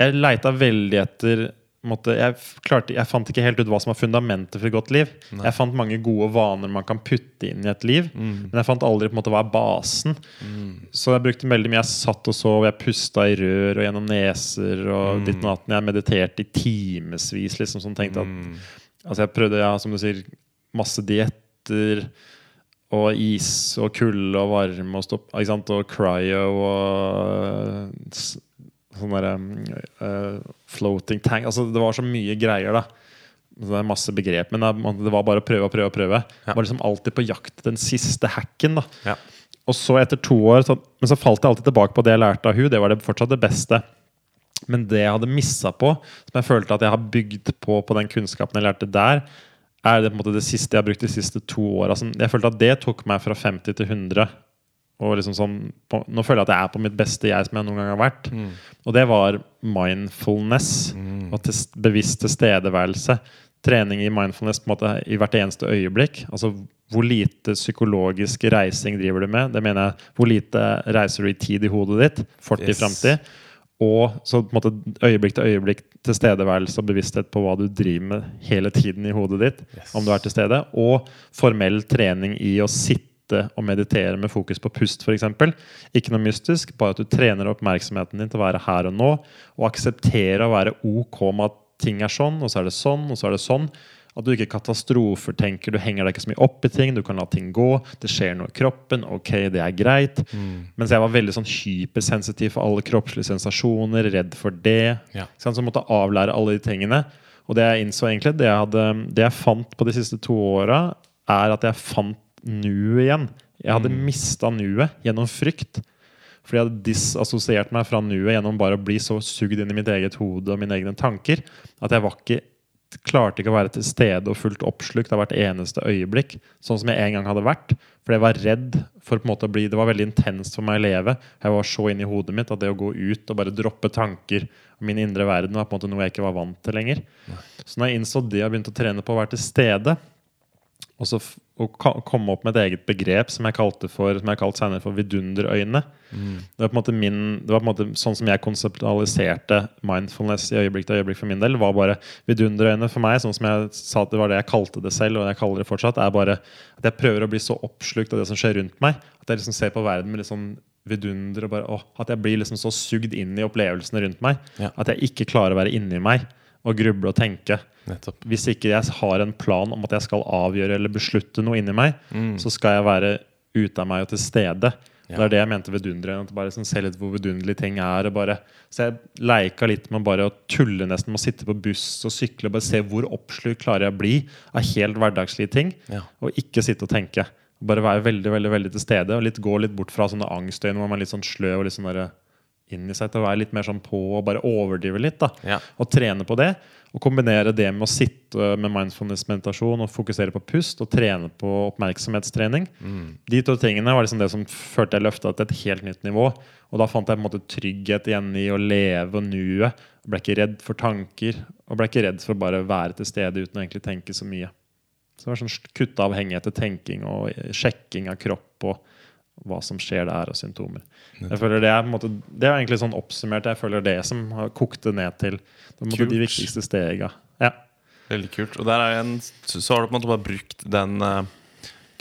Jeg leita veldig etter måte, jeg, klarte, jeg fant ikke helt ut hva som var fundamentet for et godt liv. Jeg fant mange gode vaner man kan putte inn i et liv, men jeg fant aldri på en måte hva er basen. Så jeg brukte veldig mye Jeg satt og sov, jeg pusta i rør og gjennom neser og ditt og datten. Jeg mediterte i timevis, liksom, sånn tenkte at Altså jeg prøvde, ja, som du sier, masse dietter og is og kulde og varme og stopp, og cryo og sånn derre uh, floating tank altså Det var så mye greier, da. Så det er masse begrep, men det var bare å prøve og prøve. og prøve Ja. Var liksom alltid på jakt den siste hacken. da Ja. Og så etter to år så, Men så falt jeg alltid tilbake på det jeg lærte av hun Det var det fortsatt det beste. Men det jeg hadde missa på, som jeg følte at jeg har bygd på på den kunnskapen jeg lærte der, er det på en måte det siste jeg har brukt de siste to åra. Altså, Jeg følte at det tok meg fra 50 til 100. Og liksom sånn, på, nå føler jeg at jeg er på mitt beste jeg som jeg noen gang har vært. Og det var mindfulness og til, bevisst tilstedeværelse. Trening i mindfulness på en måte i hvert eneste øyeblikk. Altså hvor lite psykologisk reising driver du med? Det mener jeg. Hvor lite reiser du i tid i hodet ditt? Fortid, Yes. framtid. Og så på en måte øyeblikk til øyeblikk tilstedeværelse og bevissthet på hva du driver med hele tiden i hodet ditt. Yes. Om du er til stede. Og formell trening i å sitte og meditere med fokus på pust, f.eks. Ikke noe mystisk, bare at du trener oppmerksomheten din til å være her og nå. Og akseptere å være ok med at ting er sånn, og så er det sånn, og så er det sånn. At du ikke katastrofertenker, du henger deg ikke så mye opp i ting. Du kan la ting gå. Det skjer noe i kroppen. Ok, det er greit. Mens jeg var veldig sånn hypersensitiv for alle kroppslige sensasjoner. Redd for det. Ja. Så jeg måtte avlære alle de tingene. Og det jeg innså egentlig, det jeg, hadde, det jeg fant på de siste to åra, er at jeg fant nuet igjen. Jeg hadde mista nuet gjennom frykt. Fordi jeg hadde disassosiert meg fra nuet gjennom bare å bli så sugd inn i mitt eget hode og mine egne tanker at jeg var ikke klarte ikke å være til stede og fullt oppslukt av hvert eneste øyeblikk, sånn som jeg en gang hadde vært. For jeg var redd for på en måte å bli Det var veldig intenst for meg å leve. Jeg var så inni hodet mitt at det å gå ut og bare droppe tanker om min indre verden var på en måte noe jeg ikke var vant til lenger. Så når jeg innså det og begynte å trene på å være til stede, og så å komme opp med et eget begrep som jeg kalte for Som jeg kalt senere for vidunderøyne. Det var på en måte min Det var på en måte sånn som jeg konseptualiserte mindfulness i øyeblikk til øyeblikk for min del. var bare Vidunderøyne for meg, sånn som jeg sa at det var det jeg kalte det selv, og jeg kaller det fortsatt, er bare at jeg prøver å bli så oppslukt av det som skjer rundt meg, at jeg liksom ser på verden med litt sånn vidunder og bare å, At jeg blir liksom så sugd inn i opplevelsene rundt meg Ja. at jeg ikke klarer å være inni meg og gruble og tenke. Nettopp. Hvis ikke jeg har en plan om at jeg skal avgjøre eller beslutte noe inni meg, så skal jeg være ute av meg og til stede. Det er det jeg mente vidunderlig. At bare sånn, se litt hvor vidunderlige ting er. Bare, så jeg leika litt med bare å tulle nesten med å sitte på buss og sykle og bare se hvor oppslukt klarer jeg å bli av helt hverdagslige ting. Ja. Og ikke sitte og tenke. Bare være veldig veldig, veldig til stede. Og litt, gå litt bort fra sånne angstøyne hvor man er litt sånn sløv og litt sånn derre inn i seg til å være litt mer sånn på og bare overdrive litt. da Ja. Og trene på det. Og kombinere det med å sitte med mindfulness-meditasjon og fokusere på pust og trene på oppmerksomhetstrening. De to tingene var liksom det som førte jeg løfta til et helt nytt nivå. Og da fant jeg på en måte trygghet igjen i å leve og nuet. Ble ikke redd for tanker og ble ikke redd for å bare være til stede uten å egentlig tenke så mye. Så det var sånn Kutte avhengighet til tenking og sjekking av kropp og hva som skjer der, og symptomer. Jeg føler Det er på en måte Det er egentlig sånn oppsummert. Jeg føler det som har kokt det ned til på en måte, de viktigste stega. Ja. Veldig kult. Og der er en, så har du på en måte bare brukt den uh,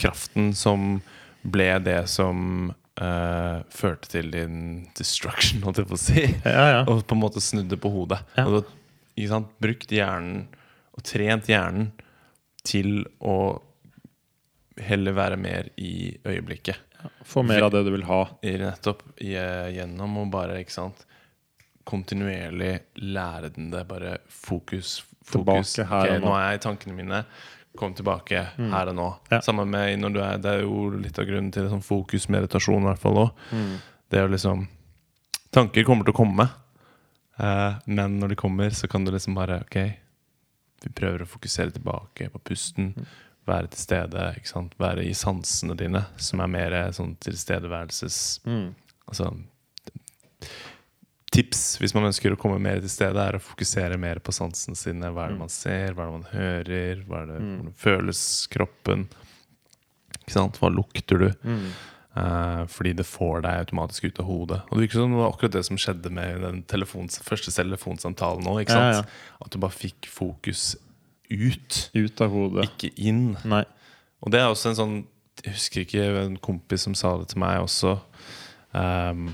kraften som ble det som uh, førte til din destruction, holdt jeg på å si. Ja, ja. Og på en måte snudd det på hodet. Ja. Og du ikke sant, brukt hjernen og trent hjernen til å heller være mer i øyeblikket. Få mer av det du vil ha. Nettopp gjennom å bare ikke sant, kontinuerlig lære den det. Bare fokus, fokus. Tilbake her okay, og nå. nå er jeg i tankene mine. Kom tilbake her og nå. Ja. Sammen med når du er Det er jo litt av grunnen til sånn fokusmeditasjon, i hvert fall òg. Det er jo liksom Tanker kommer til å komme, eh, men når de kommer, så kan du liksom bare Ok, vi prøver å fokusere tilbake på pusten. Være til stede, ikke sant? være i sansene dine, som er mer sånn tilstedeværelses... Mm. Altså Tips hvis man ønsker å komme mer til stede, er å fokusere mer på sansene sine. Hva er det man ser, hva er det man hører, hva er det, hvordan føles kroppen? Ikke sant? Hva lukter du? Mm. Uh, fordi det får deg automatisk ut av hodet. Og det virker som det var akkurat det som skjedde med den telefons, første telefonsamtalen nå. Ikke Ja, sant? At du bare fikk fokus ut, Ut av hodet. ikke inn. Nei. Og det er også en sånn Jeg husker ikke en kompis som sa det til meg også. Um,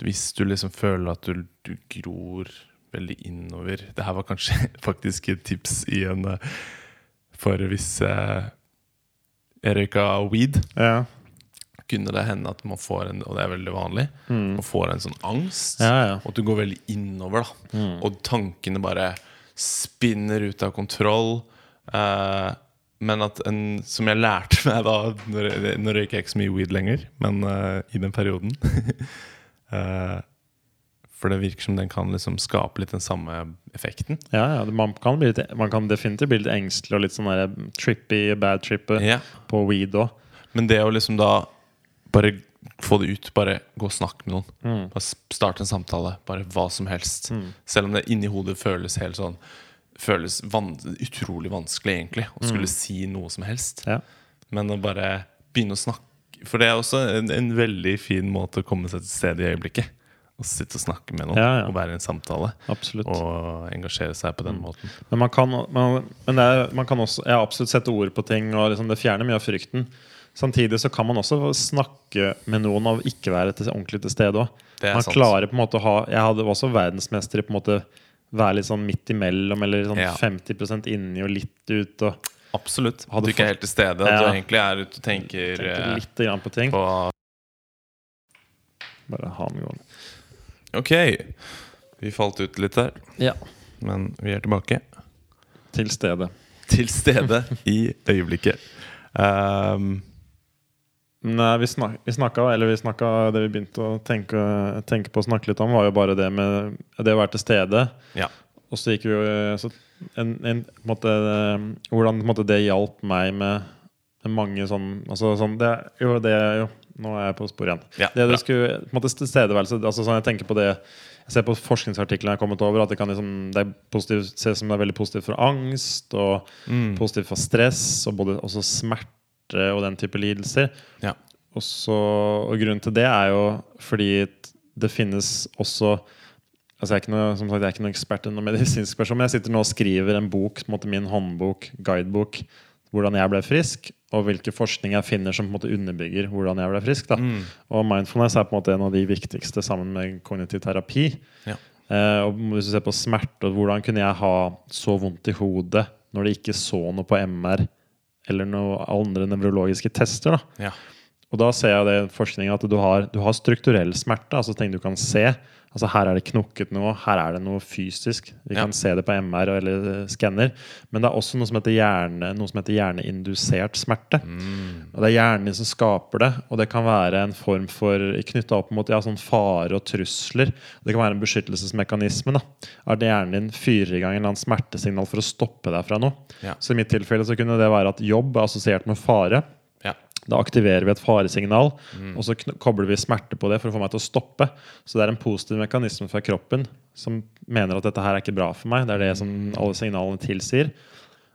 hvis du liksom føler at du, du gror veldig innover Det her var kanskje faktisk et tips i en eh, For hvis eh, jeg røyka weed, Ja. kunne det hende at man får en Og det er veldig vanlig. Man får en sånn angst. Mm. Ja, ja. Og at du går veldig innover. da Og tankene bare spinner ut av kontroll. Uh, men at en, som jeg lærte meg da Nå røyker jeg ikke så mye weed lenger, men uh, i den perioden uh, For det virker som den kan liksom skape litt den samme effekten. Ja, ja. Man kan, bli litt, man kan definitivt bli litt engstelig og litt sånn der trippy, bad trippy yeah. på weed òg. Men det å liksom da bare få det ut, bare gå og snakke med noen. Mm. Bare starte en samtale. Bare hva som helst. Selv om det inni hodet føles helt sånn Føles van utrolig vanskelig, egentlig, å skulle si noe som helst. Ja. Men å bare begynne å snakke For det er også en, en veldig fin måte å komme seg til stede i øyeblikket. Å sitte og snakke med noen Ja, ja. og være i en samtale. Absolutt. Og engasjere seg på den måten. Men man kan, man, men det er, man kan også absolutt sette ord på ting, og liksom det fjerner mye av frykten. Samtidig så kan man også snakke med noen og ikke være til, ordentlig til stede òg. Man sant. klarer på en måte å ha Jeg hadde også verdensmester i på en måte være litt sånn midt imellom, eller sånn Ja. 50% inni og litt ut. Og Absolutt. At Hadde du ikke er helt til stede. At Ja. du egentlig er ute og tenker, tenker eh, litt grann på ting. på Bare ha den gående. Ok, vi falt ut litt der, Ja. men vi er tilbake. Til stede. Til stede i øyeblikket. Um, Nei, vi, snak, vi snakka, eller vi snakka Det vi begynte å tenke, tenke på å snakke litt om, var jo bare det med det å være til stede. ja. Og så gikk vi jo så en, en, på måte, Hvordan på måte, det hjalp meg med, med mange sånn, altså, sånn det, Jo, det jo, Nå er jeg på spor igjen. Ja, det det skulle, på en måte tilstedeværelse altså, sånn, Jeg tenker på det Jeg ser på forskningsartiklene jeg har kommet over, at det kan liksom, det er positivt, ses som det er veldig positivt for angst og Mm. positivt for stress og både også smerte og den type lidelser. ja. Og, så, og grunnen til det er jo fordi det finnes også Altså jeg, er ikke noe, som sagt, jeg er ikke noen ekspert noen medisinsk person, men jeg sitter nå og skriver en bok, på en måte min håndbok, guidebok, hvordan jeg ble frisk, og hvilke forskning jeg finner som på en måte underbygger hvordan jeg ble frisk. Da. Mm. Og mindfulness er på en måte en av de viktigste sammen med kognitiv terapi. Ja. Eh, og hvis du ser på smerte, og hvordan kunne jeg ha så vondt i hodet når det ikke så noe på MR eller noen andre nevrologiske tester? da ja. Og da ser jeg det i forskningen at du har, du har strukturell smerte, altså ting du kan se. Altså Her er det knokket noe, her er det noe fysisk. Vi Ja. kan se det på MR eller eh, skanner. Men det er også noe som heter, hjerne, noe som heter hjerneindusert smerte. Og Det er hjernen din som skaper det, og det kan være en form for knytta opp mot ja, sånn fare og trusler. Det kan være en beskyttelsesmekanisme. da At hjernen din fyrer i gang en eller annen smertesignal for å stoppe deg fra noe. Ja. Så i mitt tilfelle så kunne det være at jobb er assosiert med fare. Da aktiverer vi et faresignal, og så kobler vi smerte på det for å få meg til å stoppe. Så det er en positiv mekanisme fra kroppen som mener at dette her er ikke bra for meg. Det er det som alle signalene tilsier.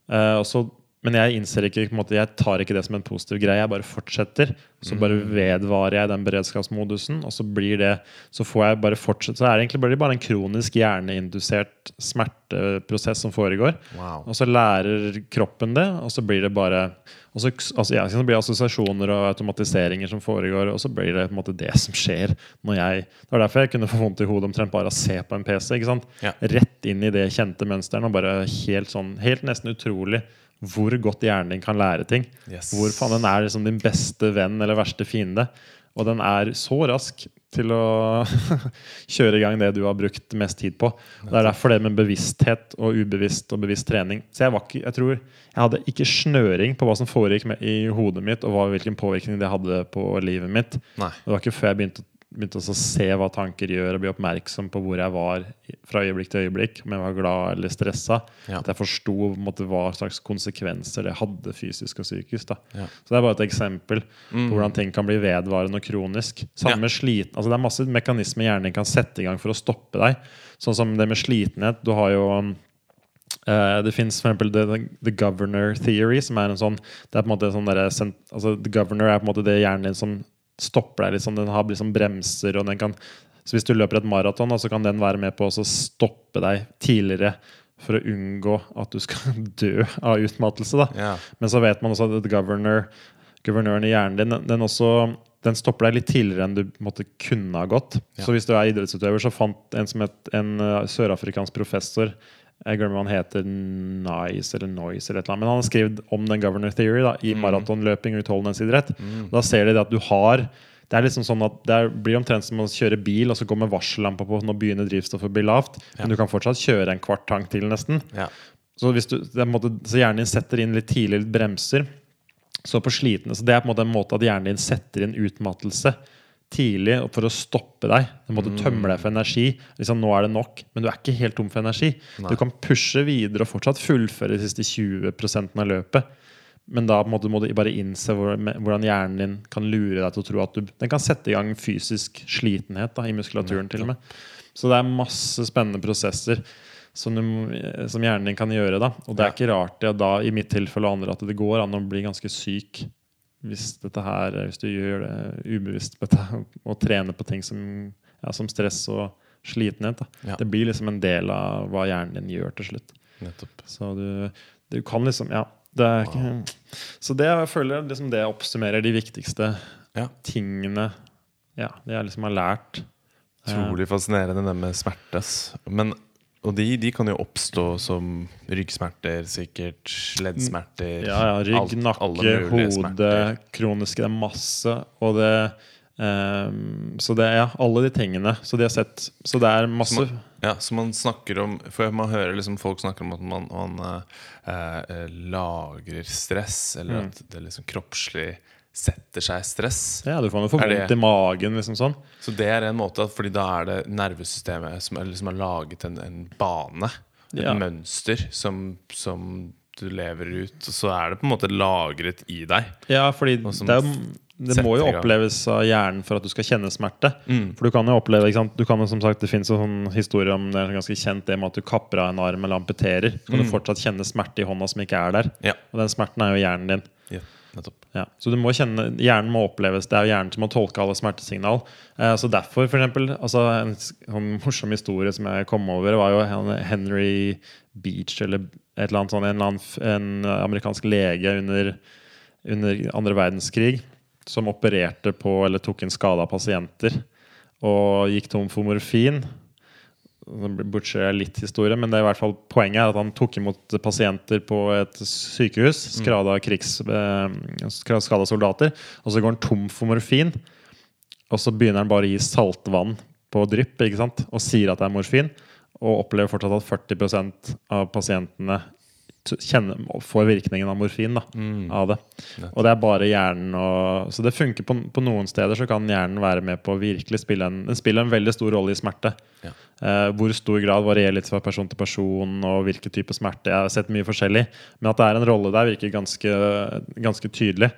Uh, og så, men jeg innser ikke, måte, jeg tar ikke det som en positiv greie. Jeg bare fortsetter. Så bare vedvarer jeg den beredskapsmodusen, og så blir det Så får jeg bare fortsette. Så er det egentlig bare, bare en kronisk hjerneindusert smerteprosess som foregår. Wow. Og så lærer kroppen det, og så blir det bare og så, altså, jeg, så blir det assosiasjoner og automatiseringer som foregår, og så blir det på en måte det som skjer når jeg Det var derfor jeg kunne få vondt i hodet omtrent bare av å se på en PC. ikke sant? Ja. Rett inn i det kjente mønsteret. Og bare helt sånn, helt nesten utrolig hvor godt hjernen din kan lære ting. Yes. Hvor faen den er liksom din beste venn eller verste fiende. Og den er så rask til å kjøre i gang det du har brukt mest tid på. Det er derfor det med bevissthet og ubevisst og bevisst trening. Så jeg var ikke, jeg tror jeg hadde ikke snøring på hva som foregikk med, i hodet mitt, og hva, hvilken påvirkning det hadde på livet mitt. Nei. Det var ikke før jeg begynte, begynte også å se hva tanker gjør, og bli oppmerksom på hvor jeg var fra øyeblikk til øyeblikk, om jeg var glad eller stressa, Ja. at jeg forsto hva slags konsekvenser det hadde fysisk og psykisk. Ja. Så det er bare et eksempel på hvordan ting kan bli vedvarende og kronisk. Samme Ja. sliten, altså Det er masse mekanismer hjernen din kan sette i gang for å stoppe deg. Sånn som det med slitenhet. Du har jo eh, det fins f.eks. The, the Governor Theory, som er en sånn Det er på en måte sånn der, altså, The Governor er på en måte det hjernen din som stopper deg litt sånn. Den har liksom bremser, og den kan Så hvis du løper et maraton, så kan den være med på å stoppe deg tidligere for å unngå at du skal dø av utmattelse. da Ja. men så vet man også at governor, guvernøren i hjernen din den, også, den stopper deg litt tidligere enn du måtte, kunne ha gått. Ja. Så hvis du er idrettsutøver, så fant en som het en uh, sørafrikansk professor jeg glemmer hva han heter, Nice eller Noise eller et eller annet. Men han har skrevet om den governor theory da, i maratonløping og utholdenhetsidrett. Da ser de det at du har det er liksom sånn at det blir omtrent som å kjøre bil, og så kommer varsellampa på når begynner drivstoffet å bli lavt. Men du kan fortsatt kjøre en kvart tank til, nesten. Ja. Så, hvis du, måte, så hjernen din setter inn litt tidlig litt bremser. Så på slitne, så Det er på en måte en måte at hjernen din setter inn utmattelse tidlig for å stoppe deg. Du måtte tømme deg for energi. Liksom, nå er det nok, men du er ikke helt tom for energi. Nei. Du kan pushe videre og fortsatt fullføre de siste 20% av løpet. Men da må du, må du bare innse hvordan hjernen din kan lure deg til å tro at du, den kan sette i gang fysisk slitenhet da, i muskulaturen. til og med Så det er masse spennende prosesser som, du, som hjernen din kan gjøre. da Og det er ikke rart det da, i mitt tilfelle og andre at det går an å bli ganske syk hvis, her, hvis du gjør det ubevisst på dette, og trener på ting som, ja, som stress og slitenhet. Ja. Det blir liksom en del av hva hjernen din gjør til slutt. Nettopp. Så du, du kan liksom Ja. Det er wow. Så det jeg føler liksom det oppsummerer de viktigste Ja. tingene ja, det jeg liksom har lært. Utrolig fascinerende det med smerte. Men, og de, de kan jo oppstå som ryggsmerter, sikkert. Leddsmerter. Ja, ja, rygg, nakke, hode, kroniske Det er masse. Og det um, Så det er ja, alle de tingene. Så de har sett Så det er masse Så Ja, så man snakker om For man hører liksom folk snakker om at man, man eh, eh, lagrer stress, eller Mm. at det liksom kroppslig setter seg stress. Ja, du får noe få Er vondt i magen, liksom sånn. Så det er en måte, fordi da er det nervesystemet som, har liksom laget en, en bane, et Ja. mønster, som, som du lever ut. Og så er det på en måte lagret i deg. Ja, fordi det, det må jo oppleves av hjernen for at du skal kjenne smerte. Mm. For du kan jo oppleve? Du kan jo, som sagt, Det fins sånn historie om det er ganske kjent det med at du kapper av en arm eller amputerer. Så kan du fortsatt kjenne smerte i hånda som ikke er der. Ja. Og den smerten er jo hjernen din. ja. Ja. Så du må kjenne, hjernen må oppleves. Det er jo hjernen som må tolke alle smertesignal. Eh, så derfor, for eksempel, altså, En sånn morsom historie som jeg kom over, var jo Henry Beach, eller et eller annet sånt, en, eller annen, en amerikansk lege under, under andre verdenskrig, som opererte på eller tok inn skada pasienter og gikk tom for morfin. Jeg litt historie, men det er i hvert fall poenget er at han tok imot pasienter på et sykehus. Skrada, krigs, eh, skada soldater. Og så går han tom for morfin. Og så begynner han bare å gi saltvann på drypp ikke sant? og sier at det er morfin. Og opplever fortsatt at 40% av pasientene kjenner, får virkningen av morfin. da, av det. Og det er bare hjernen og, Så det funker på, på noen steder, så kan hjernen være med på å virkelig spille en Den spiller en veldig stor rolle i smerte. Ja. Eh, hvor stor grad varierer litt fra person til person, og hvilken type smerte. Jeg har sett mye forskjellig, men at det er en rolle der, virker ganske, ganske tydelig.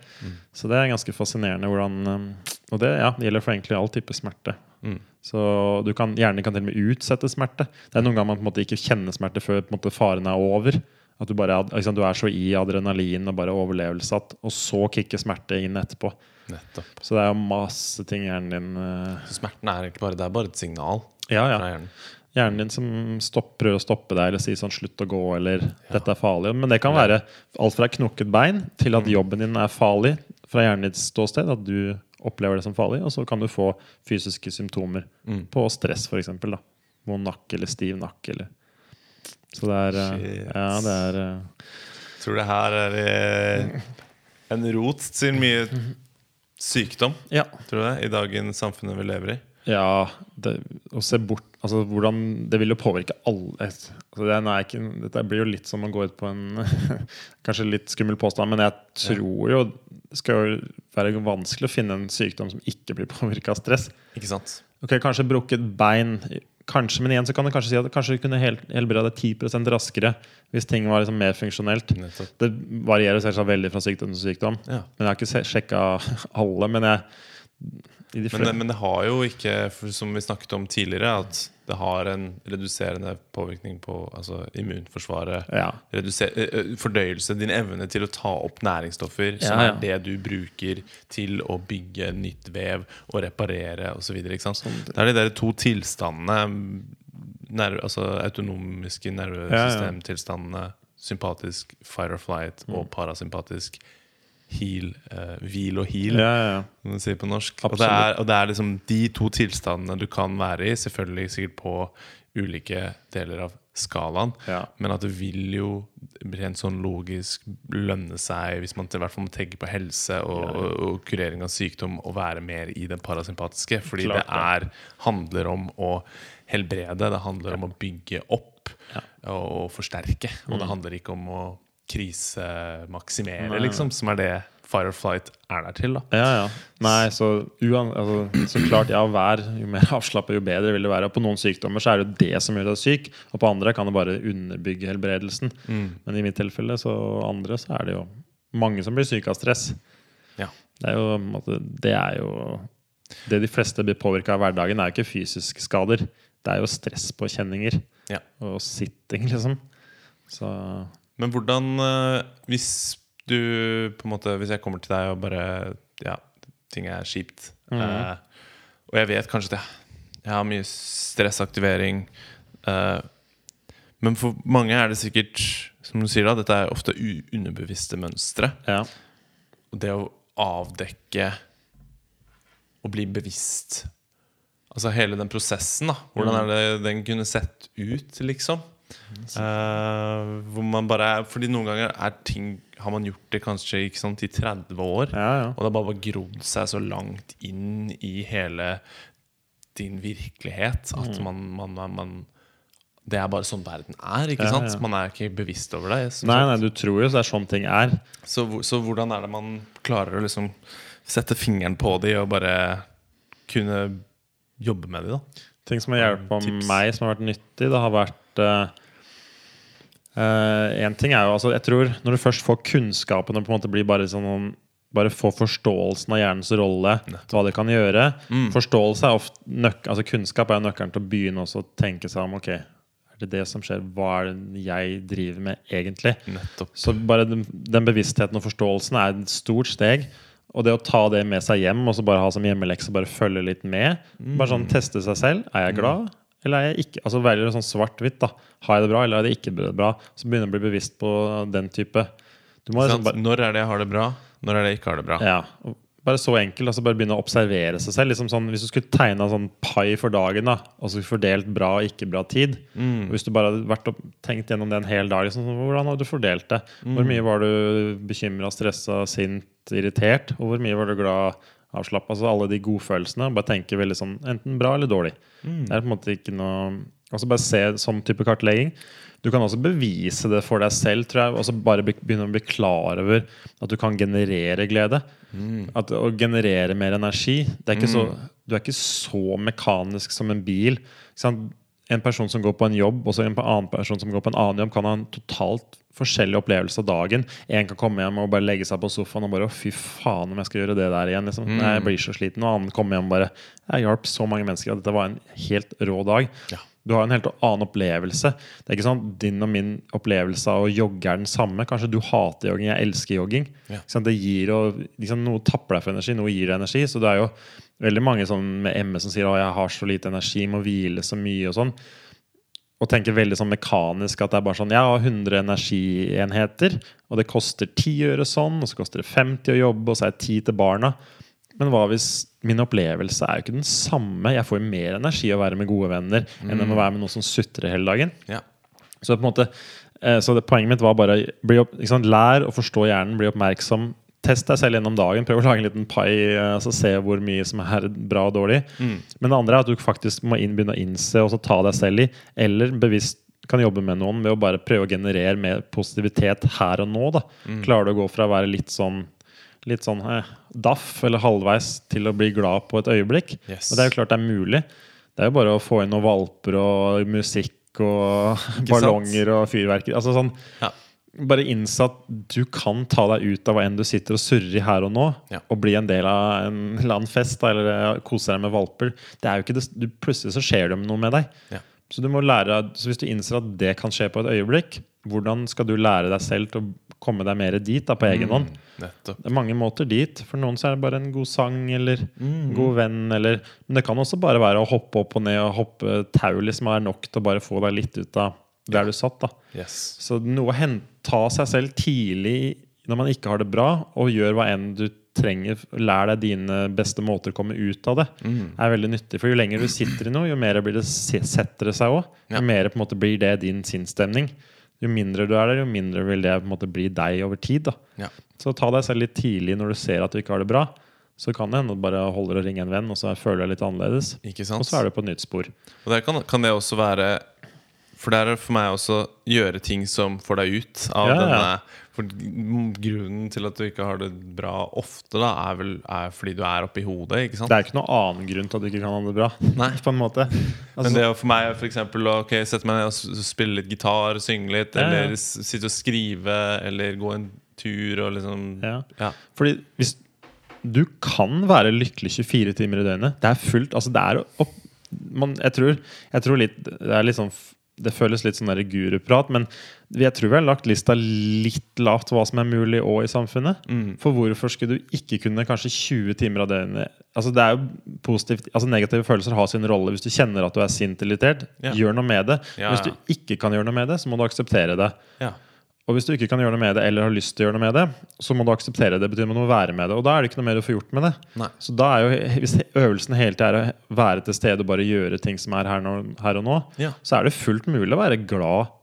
Så det er ganske fascinerende hvordan eh, Og det ja, gjelder for egentlig all type smerte. Mm. Så du kan, Hjernen kan til og med utsette smerte. Det er noen ganger man på en måte ikke kjenner smerte før på en måte, faren er over. At du, bare, er- du er så i adrenalin og bare overlevelse, at, og så kicker smerte inn etterpå. Nettopp. Så det er jo masse ting hjernen din uh... Smerten er egentlig bare, det er bare et signal Ja, ja. fra hjernen. Hjernen din som stopper, prøver å stoppe deg eller sier sånn 'slutt å gå' eller 'dette er farlig'. Men det kan være alt fra knokket bein til at jobben din er farlig fra hjernen ditt ståsted. At du opplever det som farlig, og så kan du få fysiske symptomer på stress, f.eks. Vond nakke eller stiv nakke. Eller. Så det er eh, Shit. Ja, det er eh, Tror det her er eh, en rot til mye sykdom, Ja. tror du det, i dagens samfunnet vi lever i. Ja, det, å se bort Altså hvordan Det vil jo påvirke alle altså, det er ikke, Dette blir jo litt som å gå ut på en Kanskje litt skummel påstand, men jeg tror jo det skal jo være vanskelig å finne en sykdom som ikke blir påvirka av stress. Ikke sant? Ok, Kanskje brukket bein, kanskje, men igjen så kan du kanskje si at kanskje du kunne hel, helbrede 10% raskere hvis ting var liksom mer funksjonelt. Nettopp. Det varierer selvsagt veldig fra sykdom til sykdom. Ja. Men jeg har ikke sjekka alle. Men jeg de Men men det har jo ikke, som vi snakket om tidligere, at det har en reduserende påvirkning på altså, immunforsvaret. Ja. Reduser, eh, eh, fordøyelse, din evne til å ta opp næringsstoffer, som Ja, ja. er det du bruker til å bygge nytt vev og reparere osv. Sånn. Det er de der to tilstandene, nerv, altså autonomiske nervesystemtilstandene, sympatisk fire or flight Mm. og parasympatisk heal, uh, hvil og heal Ja, ja, ja. man sier på norsk. Og det, er, og det er liksom de to tilstandene du kan være i, selvfølgelig sikkert på ulike deler av skalaen, men at det vil jo rent sånn logisk lønne seg, hvis man til hvert fall må tenke på helse og, og, og kurering av sykdom, å være mer i den parasympatiske. Fordi Klart det er, handler om å helbrede, det handler om å bygge opp og, og forsterke. Og Mm. det handler ikke om å krisemaksimere, liksom, som er det Fire or Flight er der til. da Ja, ja. Nei, så, uan, altså, så klart, ja, vær jo mer avslappa, jo bedre vil det være. Og på noen sykdommer så er det det som gjør deg syk, og på andre kan det bare underbygge helbredelsen. Men i mitt tilfelle, så andre, så er det jo mange som blir syke av stress. Ja. Det er jo, måte, det er jo Det de fleste blir påvirka av hverdagen, er jo ikke fysiske skader. Det er jo stresspåkjenninger Ja. og sitting, liksom. Så Men hvordan eh, Hvis du på en måte Hvis jeg kommer til deg og bare Ja, ting er kjipt. eh, og jeg vet kanskje at jeg, jeg har mye stressaktivering. eh, men for mange er det sikkert, som du sier, da dette er ofte underbevisste mønstre. ja. Og det å avdekke og bli bevisst Altså hele den prosessen, da. Hvordan er det den kunne sett ut, liksom? Eh, hvor man bare er Fordi noen ganger er ting har man gjort det kanskje ikke sant, i 30 år. Ja, ja. Og det har bare grodd seg så langt inn i hele din virkelighet at man, man, man, man Det er bare sånn verden er. ikke sant? ja. Man er ikke bevisst over det. Nei, nei, du tror jo det er sånn ting er. Så, så hvordan er det man klarer å liksom sette fingeren på de og bare kunne jobbe med de, da? Ting som har hjulpet meg, som har vært nyttig, det har vært Én ting er jo altså, Jeg tror når du først får kunnskapen og på en måte blir bare sånn bare få forståelsen av hjernens rolle, hva det kan gjøre. Forståelse er ofte nøk altså Kunnskap er nøkkelen til å begynne også å tenke seg om ok, er det det som skjer. Hva er det jeg driver med, egentlig? Nettopp. Så bare den, den bevisstheten og forståelsen er et stort steg. Og det å ta det med seg hjem og så bare ha som hjemmelekse bare følge litt med. Bare sånn teste seg selv. Er jeg glad, eller er jeg ikke? Altså Veldig sånn svart-hvitt. da Har jeg det bra, eller er det ikke bra? Så begynner jeg å bli bevisst på den type. Liksom bare Når er det jeg har det bra? Når er det jeg ikke har det bra? ja, bare så enkelt. Altså bare begynne å observere seg selv. Liksom sånn, hvis du skulle tegna en sånn pai for dagen, da og så fordelt bra og ikke bra tid og Hvis du bare hadde vært og tenkt gjennom det en hel dag, liksom, hvordan hadde du fordelt det? Hvor mye var du bekymra, stressa, sint, irritert? Og hvor mye var du glad, avslappa? Altså alle de godfølelsene. Bare tenke veldig sånn enten bra eller dårlig. Det er på en måte ikke noe Altså bare se sånn type kartlegging. Du kan også bevise det for deg selv, tror jeg. Og så bare begynne å bli klar over at du kan generere glede. At Å generere mer energi. Det er ikke så, du er ikke så mekanisk som en bil. Ikke sant? En person som går på en jobb, og så en annen person som går på en annen jobb, kan ha en totalt forskjellig opplevelse av dagen. En kan komme hjem og bare legge seg på sofaen og bare Å, fy faen, om jeg skal gjøre det der igjen. Liksom. Nei, jeg blir så sliten. Og annen kommer hjem og bare Jeg hjalp så mange mennesker, og dette var en helt rå dag. Ja. Du har en helt annen opplevelse. Det er ikke sånn Din og min opplevelse av å jogge er den samme. Kanskje du hater jogging, jeg elsker jogging. Ja. Det gir og, liksom, Noe tapper deg for energi, noe gir deg energi. Så det er jo veldig mange sånn med ME som sier at jeg har så lite energi, må hvile så mye og sånn. Og tenker veldig sånn mekanisk at det er bare sånn Jeg har 100 energienheter, og det koster 10 øre sånn, og så koster det 50 å jobbe, og så er det 10 til barna. Men hva hvis min opplevelse er jo ikke den samme? Jeg får jo mer energi av å være med gode venner enn å være med noen som sutrer hele dagen. Ja. Så, på en måte, eh, så det, poenget mitt var bare bli opp, sant, lær å forstå hjernen, bli oppmerksom. Test deg selv gjennom dagen. Prøv å lage en liten pai, eh, altså se hvor mye som er bra og dårlig. Men det andre er at du faktisk må inn, begynne å innse og så ta deg selv i, eller bevisst kan jobbe med noen ved å bare prøve å generere mer positivitet her og nå. Da. Klarer du å gå fra å være litt sånn Litt sånn eh, daff eller halvveis til å bli glad på et øyeblikk. Yes. Og det er jo klart det er mulig. Det er jo bare å få inn noen valper og musikk og ballonger og fyrverkeri. Altså sånn, Ja. Bare innse at du kan ta deg ut av hva enn du sitter og surrer i her og nå, Ja. og bli en del av en eller annen fest eller eh, kose deg med valper. Det er jo ikke det, du, plutselig så skjer det noe med deg. Ja. Så, du må lære, så hvis du innser at det kan skje på et øyeblikk, hvordan skal du lære deg selv til å komme deg mer dit da, på egen hånd? Mm, Det er mange måter dit. For noen så er det bare en god sang eller Mm. god venn. Eller, men det kan også bare være å hoppe opp og ned og hoppe tau liksom er nok til å bare få deg litt ut av der du satt. da Yes. Så noe å hen- ta seg selv tidlig når man ikke har det bra, og gjør hva enn du trenger. Lær deg dine beste måter å komme ut av det. Mm. er veldig nyttig. For jo lenger du sitter i noe, jo mer blir det, setter det seg òg. Ja. Jo mer på en måte blir det din sinnsstemning. Jo mindre du er der, jo mindre vil det på en måte bli deg over tid. Ja. så ta deg selv litt tidlig når du ser at du ikke har det bra. Så kan det hende du bare holder å ringe en venn, og så føler du deg litt annerledes. Og så er du på et nytt spor. Og der kan, kan det også være For det er for meg også gjøre ting som får deg ut av Ja, denne For grunnen til at du ikke har det bra ofte, da er vel er fordi du er oppi hodet, ikke sant? Det er ikke noen annen grunn til at du ikke kan ha det bra. Nei. På en måte Men altså, det er for meg for eksempel, å okay, sette meg ned og spille litt gitar, synge litt, Ja, ja. eller sitte og skrive, eller gå en tur og liksom ja. Ja. Fordi hvis Du kan være lykkelig 24 timer i døgnet. Det er fullt altså det er opp, man, jeg, tror, jeg tror litt Det er litt sånn det føles litt sånn guruprat, men jeg tror vi har lagt lista litt lavt hva som er mulig òg i samfunnet. Mm. For hvorfor skulle du ikke kunne kanskje 20 timer av døgnet Altså det er jo positivt Altså Negative følelser har sin rolle. Hvis du kjenner at du er sint eller irritert, Ja. gjør noe med det. Ja, Hvis du ikke kan gjøre noe med det, så må du akseptere det. Ja. Og hvis du ikke kan gjøre noe med det, eller har lyst til å gjøre noe med det, så må du akseptere det. Betyr man du må være med det. Og da er det ikke noe mer å få gjort med det. Nei. Så da er jo, hvis øvelsen hele tida er å være til stede og bare gjøre ting som er her, nå, her og nå, Ja. så er det fullt mulig å være glad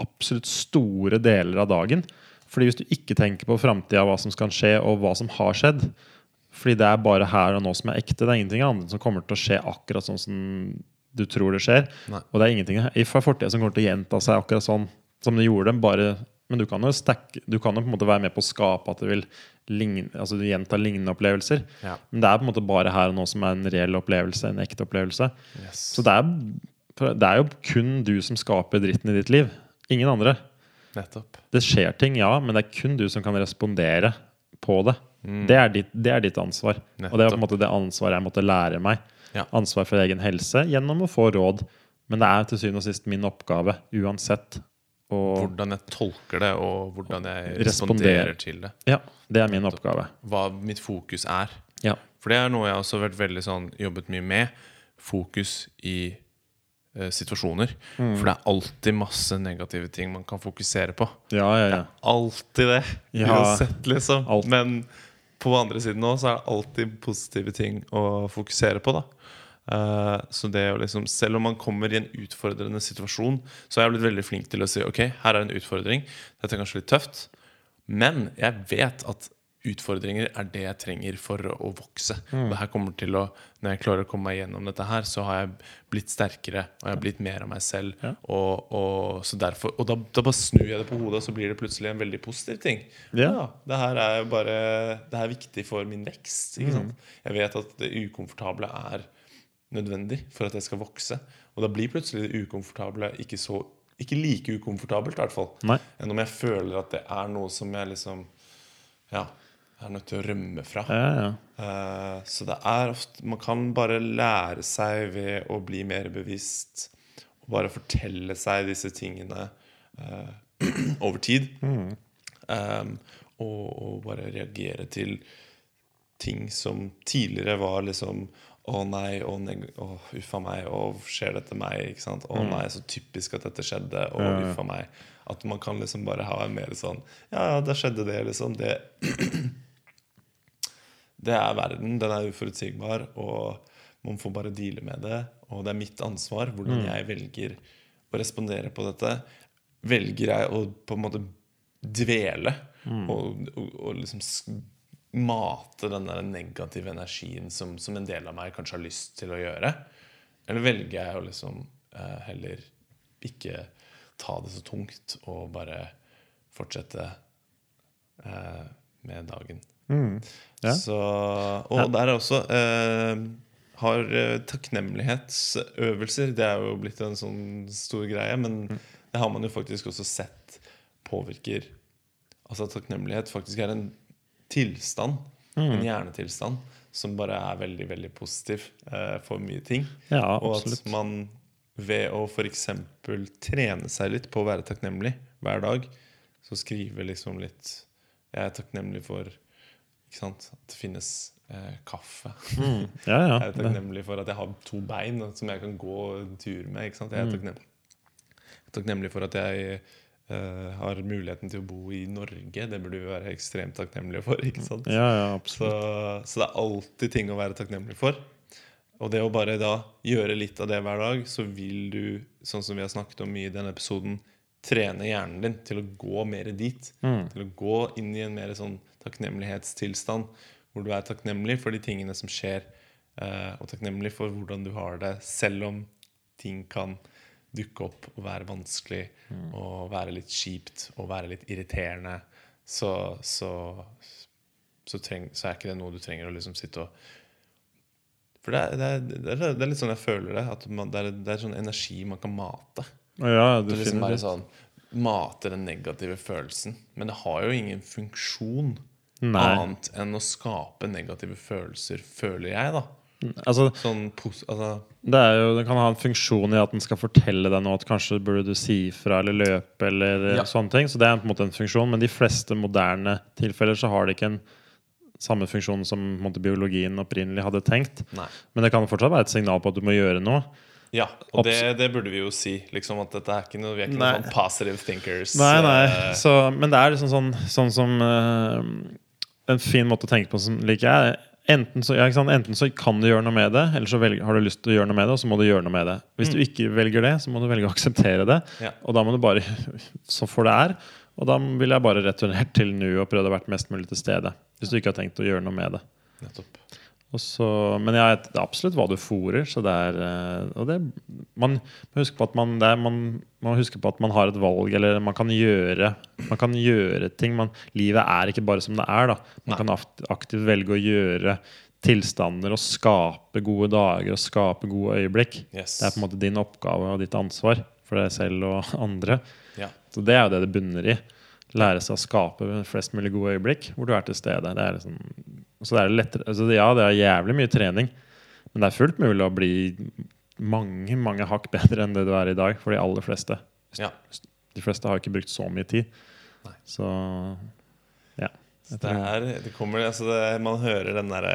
absolutt store deler av dagen. Fordi hvis du ikke tenker på framtida, hva som skal skje, og hva som har skjedd Fordi det er bare her og nå som er ekte. Det er ingenting annet som kommer til å skje akkurat sånn som du tror det skjer. Nei. Og det er ingenting i fortida som kommer til å gjenta seg akkurat sånn som det gjorde. Bare, men du kan jo stack, du kan jo på en måte være med på å skape at det vil ligne, altså du gjenta lignende opplevelser. Ja. Men det er på en måte bare her og nå som er en reell opplevelse. En ekte opplevelse. Yes. Så det er, det er jo kun du som skaper dritten i ditt liv. Ingen andre. Nettopp. Det skjer ting, ja, men det er kun du som kan respondere på det. Mm. Det, er ditt, det er ditt ansvar. Og det er på en måte det ansvaret jeg måtte lære meg. Ja. Ansvar for egen helse gjennom å få råd. Men det er til syvende og sist min oppgave uansett. Hvordan jeg tolker det, og hvordan jeg responderer, responderer til det. ja, det er min oppgave. Hva mitt fokus er. Ja. For det er noe jeg også har vært veldig sånn jobbet mye med. Fokus i eh, situasjoner. Mm. For det er alltid masse negative ting man kan fokusere på. Ja, ja, ja. Alltid det. Ja. Uansett, liksom. Alt. Men på andre siden nå så er det alltid positive ting å fokusere på. da Eh, Så det å liksom Selv om man kommer i en utfordrende situasjon, så har jeg blitt veldig flink til å si ok, her er en utfordring. Dette er kanskje litt tøft, men jeg vet at utfordringer er det jeg trenger for å, vokse. Mm. det her kommer til å Når jeg klarer å komme meg gjennom dette her, så har jeg blitt sterkere, og jeg har blitt mer av meg selv. Ja. Og, og, så derfor, og da, da bare snur jeg det på hodet, og så blir det plutselig en veldig positiv ting. Ja. det her er jo bare Det her er viktig for min vekst. Sant? Jeg vet at det ukomfortable er nødvendig for at jeg skal vokse. Og da blir plutselig det ukomfortable ikke så ikke like ukomfortabelt, i hvert fall. Enn om jeg føler at det er noe som jeg liksom Ja, er nødt til å rømme fra. Ja, ja. Uh, så det er ofte Man kan bare lære seg ved å bli mer bevisst. Og bare fortelle seg disse tingene uh, over tid. Um, og, og bare reagere til ting som tidligere var liksom Å nei, å, neg å uffa meg, å skjer dette meg? Ikke sant? Å nei, så typisk at dette skjedde. Å Ja, uffa meg. At man kan liksom bare ha en mer sånn Ja, ja, da skjedde det, liksom. Det det er verden. Den er uforutsigbar, og man får bare deale med det. Og det er mitt ansvar hvordan jeg velger å respondere på dette. Velger jeg å på en måte dvele og, og, og liksom mate den der negative energien som, som en del av meg kanskje har lyst til å gjøre? Eller velger jeg å liksom eh, heller ikke ta det så tungt og bare fortsette eh, med dagen? Ja. Så, og der er også eh, har eh, takknemlighetsøvelser. Det er jo blitt en sånn stor greie, men det har man jo faktisk også sett påvirker Altså at takknemlighet faktisk er en tilstand, en hjernetilstand, som bare er veldig, veldig positiv eh, for mye ting. Ja, og at man ved å f.eks. trene seg litt på å være takknemlig hver dag, så skrive liksom litt Jeg er takknemlig for sant, at det finnes eh, kaffe. Ja, ja. Jeg er takknemlig for at jeg har to bein som jeg kan gå en tur med. Jeg er Mm. takknemlig, takknemlig for at jeg har muligheten til å bo i Norge. Det burde vi være ekstremt takknemlige for. ikke sant? Ja, ja, Så, så det er alltid ting å være takknemlig for. Og det å bare da gjøre litt av det hver dag, så vil du, sånn som vi har snakket om mye i denne episoden, trene hjernen din til å gå mer dit. Til å gå inn i en mer sånn takknemlighetstilstand, hvor du er takknemlig for de tingene som skjer, eh, og takknemlig for hvordan du har det, selv om ting kan dukke opp og være vanskelig, og være litt kjipt, og være litt irriterende, så, så, så, treng, så er ikke det noe du trenger å liksom sitte og For det er, det, er, det, er, det er litt sånn jeg føler det. At man, det, er, sånn energi man kan mate. Ja, er liksom bare sånn Mate den negative følelsen. Men det har jo ingen funksjon Nei. annet enn å skape negative følelser, føler jeg, da. Altså, Sånn altså, det, jo, det kan ha en funksjon i at den skal fortelle deg noe, at kanskje burde du si ifra eller løpe eller eh, Ja. sånne ting. Så det er på en måte en funksjon, men de fleste moderne tilfeller så har det ikke en samme funksjon som måte, biologien opprinnelig hadde tenkt. Nei. Men det kan fortsatt være et signal på at du må gjøre noe. Ja, og det, det burde vi jo si. Liksom At dette er ikke noe, vi er ikke Nei. noen sånn positive thinkers. Nei, nei. eh, Så, men det er liksom sånn, sånn som uh, En fin måte å tenke på som liker jeg. Enten så, ja? Enten så kan du gjøre noe med det, eller så velger, har du lyst til å gjøre noe med det, og så må du gjøre noe med det. Hvis du ikke velger det, så må du velge å akseptere det. Ja. Og da må du bare så for det er. Og da vil jeg bare returnert til nå og prøvd å være mest mulig til stede. Hvis du ikke har tenkt å gjøre noe med det. Nettopp. Så, men det er absolutt hva du fôrer. Så det er, eh, og det, man må huske på at man, er, man på at man har et valg, eller man kan gjøre, man kan gjøre ting. Man, livet er ikke bare som det er. Da. Man Nei. kan aktivt velge å gjøre tilstander og skape gode dager og skape gode øyeblikk. Yes. Det er på en måte din oppgave og ditt ansvar for deg selv og andre. Ja. Så det er jo det det bunner i. Lære seg å skape flest mulig gode øyeblikk hvor du er til stede. Det er liksom, så det er lettere, altså ja, det er jævlig mye trening, men det er fullt mulig å bli mange mange hakk bedre enn det du er i dag for de aller fleste. ja. De fleste har ikke brukt så mye tid. Nei. Så ja. Det er, det kommer, altså det, man hører den derre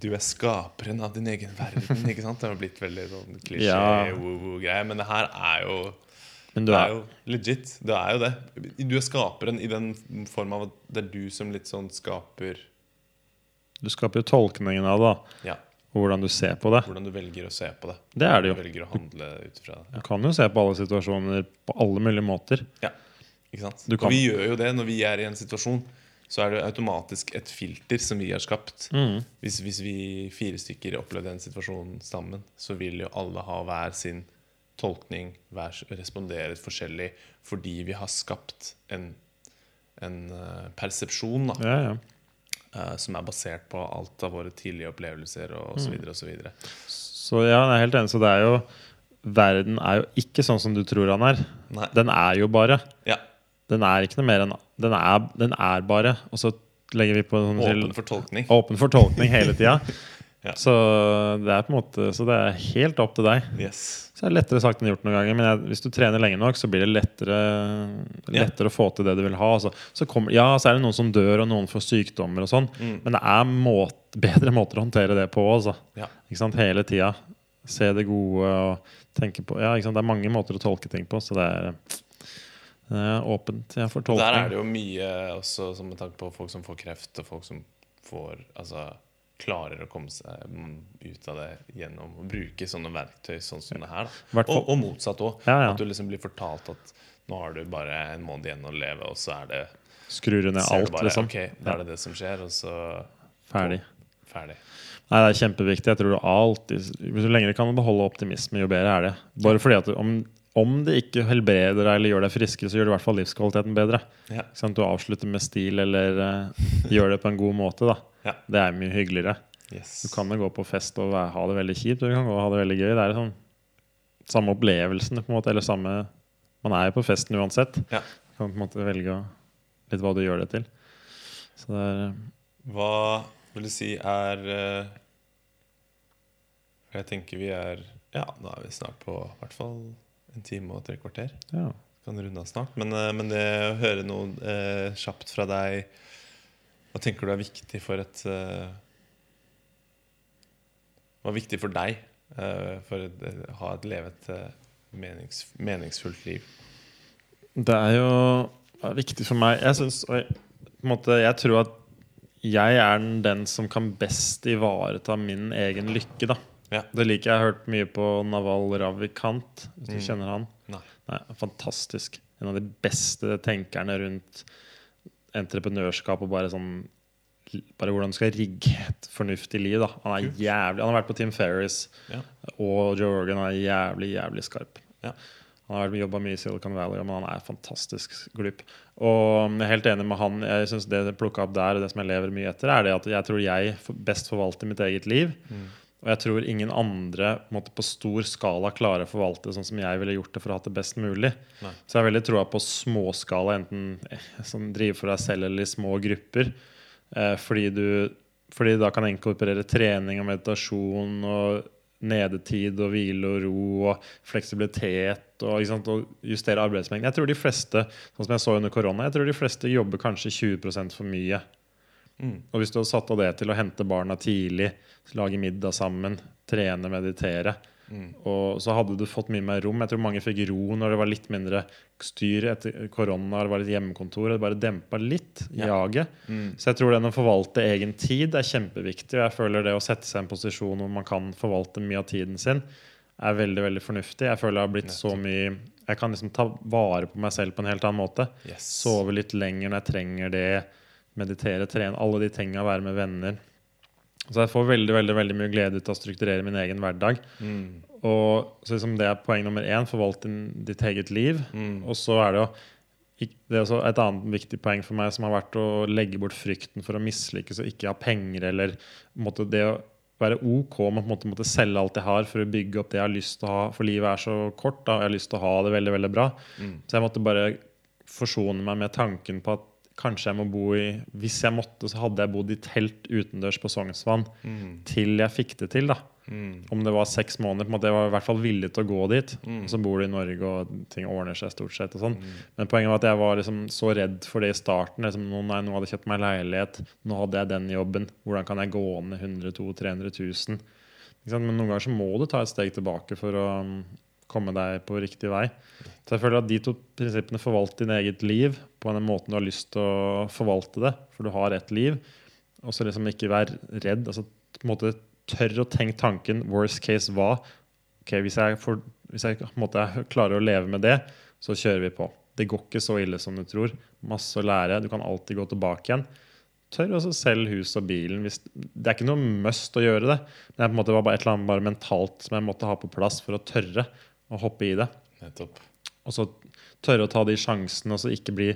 Du er skaperen av din egen verden. Ikke sant? Det har blitt veldig sånn klisjé, Ja. woo-woo-greie. Men det her er jo Men du Det er er jo legit. Det er jo det. Du er skaperen i den form av at det er du som litt sånn skaper Du skaper jo tolkningen av det. Ja. Og hvordan du ser på det. Hvordan du velger å se på det. Det er det jo. Du velger å handle ut det. Du kan jo se på alle situasjoner på alle mulige måter. Ja. Ikke sant? Du kan- Og vi gjør jo det når vi er i en situasjon. Så er det automatisk et filter som vi har skapt. Mm. Hvis, hvis vi fire stykker opplevde den situasjonen sammen, så vil jo alle ha hver sin tolkning, hver, respondere forskjellig, fordi vi har skapt en, en eh, persepsjon da, Ja, ja. Eh, som er basert på alt av våre tidlige opplevelser og så videre så videre. Så ja, jeg er helt enig. Så det er jo Verden er jo ikke sånn som du tror han er. Nei. Den er jo bare. Ja, Den er ikke noe mer enn Den er, den er bare. Og så legger vi på sånn åpen fortolkning. åpen fortolkning hele tida. Ja. Så det er på en måte Så det er helt opp til deg. Yes. Så det er lettere sagt enn gjort noen ganger. Men jeg, hvis du trener lenge nok, så blir det lettere, lettere å få til det du vil ha. Så, så kommer, ja, så er det noen som dør, og noen får sykdommer og sånn. Mm. Men det er måte, bedre måter å håndtere det på. Altså. Ja. Ikke sant? Hele tida. Se det gode og tenke på Ja, ikke sant? Det er mange måter å tolke ting på, så det er, det er åpent Jeg får tolkning. Der er det jo mye også med tanke på folk som får kreft, og folk som får Altså klarer å komme seg mm, ut av det gjennom å bruke sånne verktøy sånn som det her. Og, og motsatt òg. Ja, ja. At du liksom blir fortalt at nå har du bare en måned igjen å leve, og så er det Skrur ned alt, bare, liksom. Ok, da er det det som skjer, og så Ferdig. ferdig. Nei, det er kjempeviktig. Jeg tror du alltid Så lenge du kan beholde optimisme, jo bedre er det. Bare fordi at du, om, om det ikke helbreder deg eller gjør deg friskere, så gjør det i hvert fall livskvaliteten bedre. Ja. Sånn at Du avslutter med stil eller uh, gjør det på en god måte. da Ja. Det er mye hyggeligere. Yes. Du kan jo gå på fest og ha det veldig kjipt, og du kan gå og ha det veldig gøy. Det er sånn samme opplevelsen, på en måte, eller samme Man er jo på festen uansett. Ja. Du kan på en måte velge litt hva du gjør det til. Så det er Hva vil du si er eh, Jeg tenker vi er Ja, da er vi snart på hvert fall en time og tre kvarter. ja. kan runde av snart. Men, eh, men det å høre noe eh, kjapt fra deg Hva tenker du er viktig for et eh, Hva er viktig for deg eh, for å eh, ha et levet eh, menings, meningsfullt liv? Det er jo ja, viktig for meg Jeg måte, Jeg tror at jeg er den- den som kan best ivareta min egen lykke. da Ja. Det liker jeg. Jeg har hørt mye på Naval Ravikant, hvis du Mm. kjenner han. Nei. Nei, fantastisk. En av de beste tenkerne rundt entreprenørskap og bare sånn Bare hvordan du skal rigge et fornuftig liv. da Han er jævlig Han har vært på Team Ferris Ja. og Joe Rogan er jævlig, jævlig skarp. Ja. Han har jobba mye i Silicon Valley, men han er fantastisk glup. Og jeg er helt enig med han. Jeg synes Det jeg plukka opp der, og det som jeg lever mye etter, er det at jeg tror jeg best forvalter mitt eget liv. Mm. Og jeg tror ingen andre på, på stor skala klarer å forvalte sånn som jeg ville gjort det for å ha det best mulig. Nei. Så jeg har veldig troa på småskala, enten sånn, som driver for deg selv eller i små grupper. Eh, fordi du fordi da kan jeg inkorporere trening og meditasjon og nedetid og hvile og ro og fleksibilitet og, sant, og justere arbeidsmengden. Jeg tror de fleste sånn som jeg så under korona, jeg tror de fleste jobber kanskje 20% for mye. Mm. Og hvis du hadde satt av det til å hente barna tidlig, lage middag sammen, trene, meditere, Mm. og så hadde du fått mye mer rom. Jeg tror mange fikk ro når det var litt mindre styr etter korona, det var litt hjemmekontor. Det bare dempa litt Ja. jaget. Mm. Så jeg tror den å forvalte egen tid er kjempeviktig. Og jeg føler det å sette seg i en posisjon hvor man kan forvalte mye av tiden sin, er veldig veldig fornuftig. Jeg føler det har blitt så mye Jeg kan liksom ta vare på meg selv på en helt annen måte. Yes. Sove litt lenger når jeg trenger det. Meditere, trene. Alle de tinga. Være med venner. Så jeg får veldig veldig, veldig mye glede ut av å strukturere min egen hverdag. Mm. Og så liksom Det er poeng nummer én. Forvalte ditt eget liv. Mm. Og så er det jo det er også Et annet viktig poeng for meg som har vært å legge bort frykten for å mislykkes og ikke ha penger, eller måtte måte det å være OK med å måte måtte selge alt jeg har for å bygge opp det jeg har lyst til å ha. For livet er så kort, da, jeg har lyst til å ha det veldig veldig bra. Mm. Så jeg måtte bare forsone meg med tanken på at kanskje jeg må bo i Hvis jeg måtte, så hadde jeg bodd i telt utendørs på Sognsvann Mm. til jeg fikk det til. da Mm. Om det var seks måneder. på en måte Jeg var i hvert fall villig til å gå dit. Mm. Og så bor du i Norge, og ting ordner seg stort sett. og sånn Mm. Men poenget var at jeg var liksom så redd for det i starten. Liksom, nå, nei, nå hadde jeg kjøpt meg leilighet, nå hadde jeg den jobben. Hvordan kan jeg gå ned 100 200 000-300 000? Men noen ganger så må du ta et steg tilbake for å komme deg på riktig vei. Så jeg føler at de to prinsippene forvalter din eget liv på den måten du har lyst til å forvalte det, for du har ett liv, Og så liksom ikke være redd. Altså på en måte tørre å tenke tanken worst case hva. Ok, Hvis jeg, får, hvis jeg på en måte klarer å leve med det, så kjører vi på. Det går ikke så ille som du tror. Masse å lære. Du kan alltid gå tilbake igjen. Tør også selge hus og bilen. Hvis, det er ikke noe must å gjøre det. Det er på en måte bare et eller annet mentalt som jeg måtte ha på plass for å tørre å hoppe i det. Nettopp. Og så tørre å ta de sjansene og så ikke bli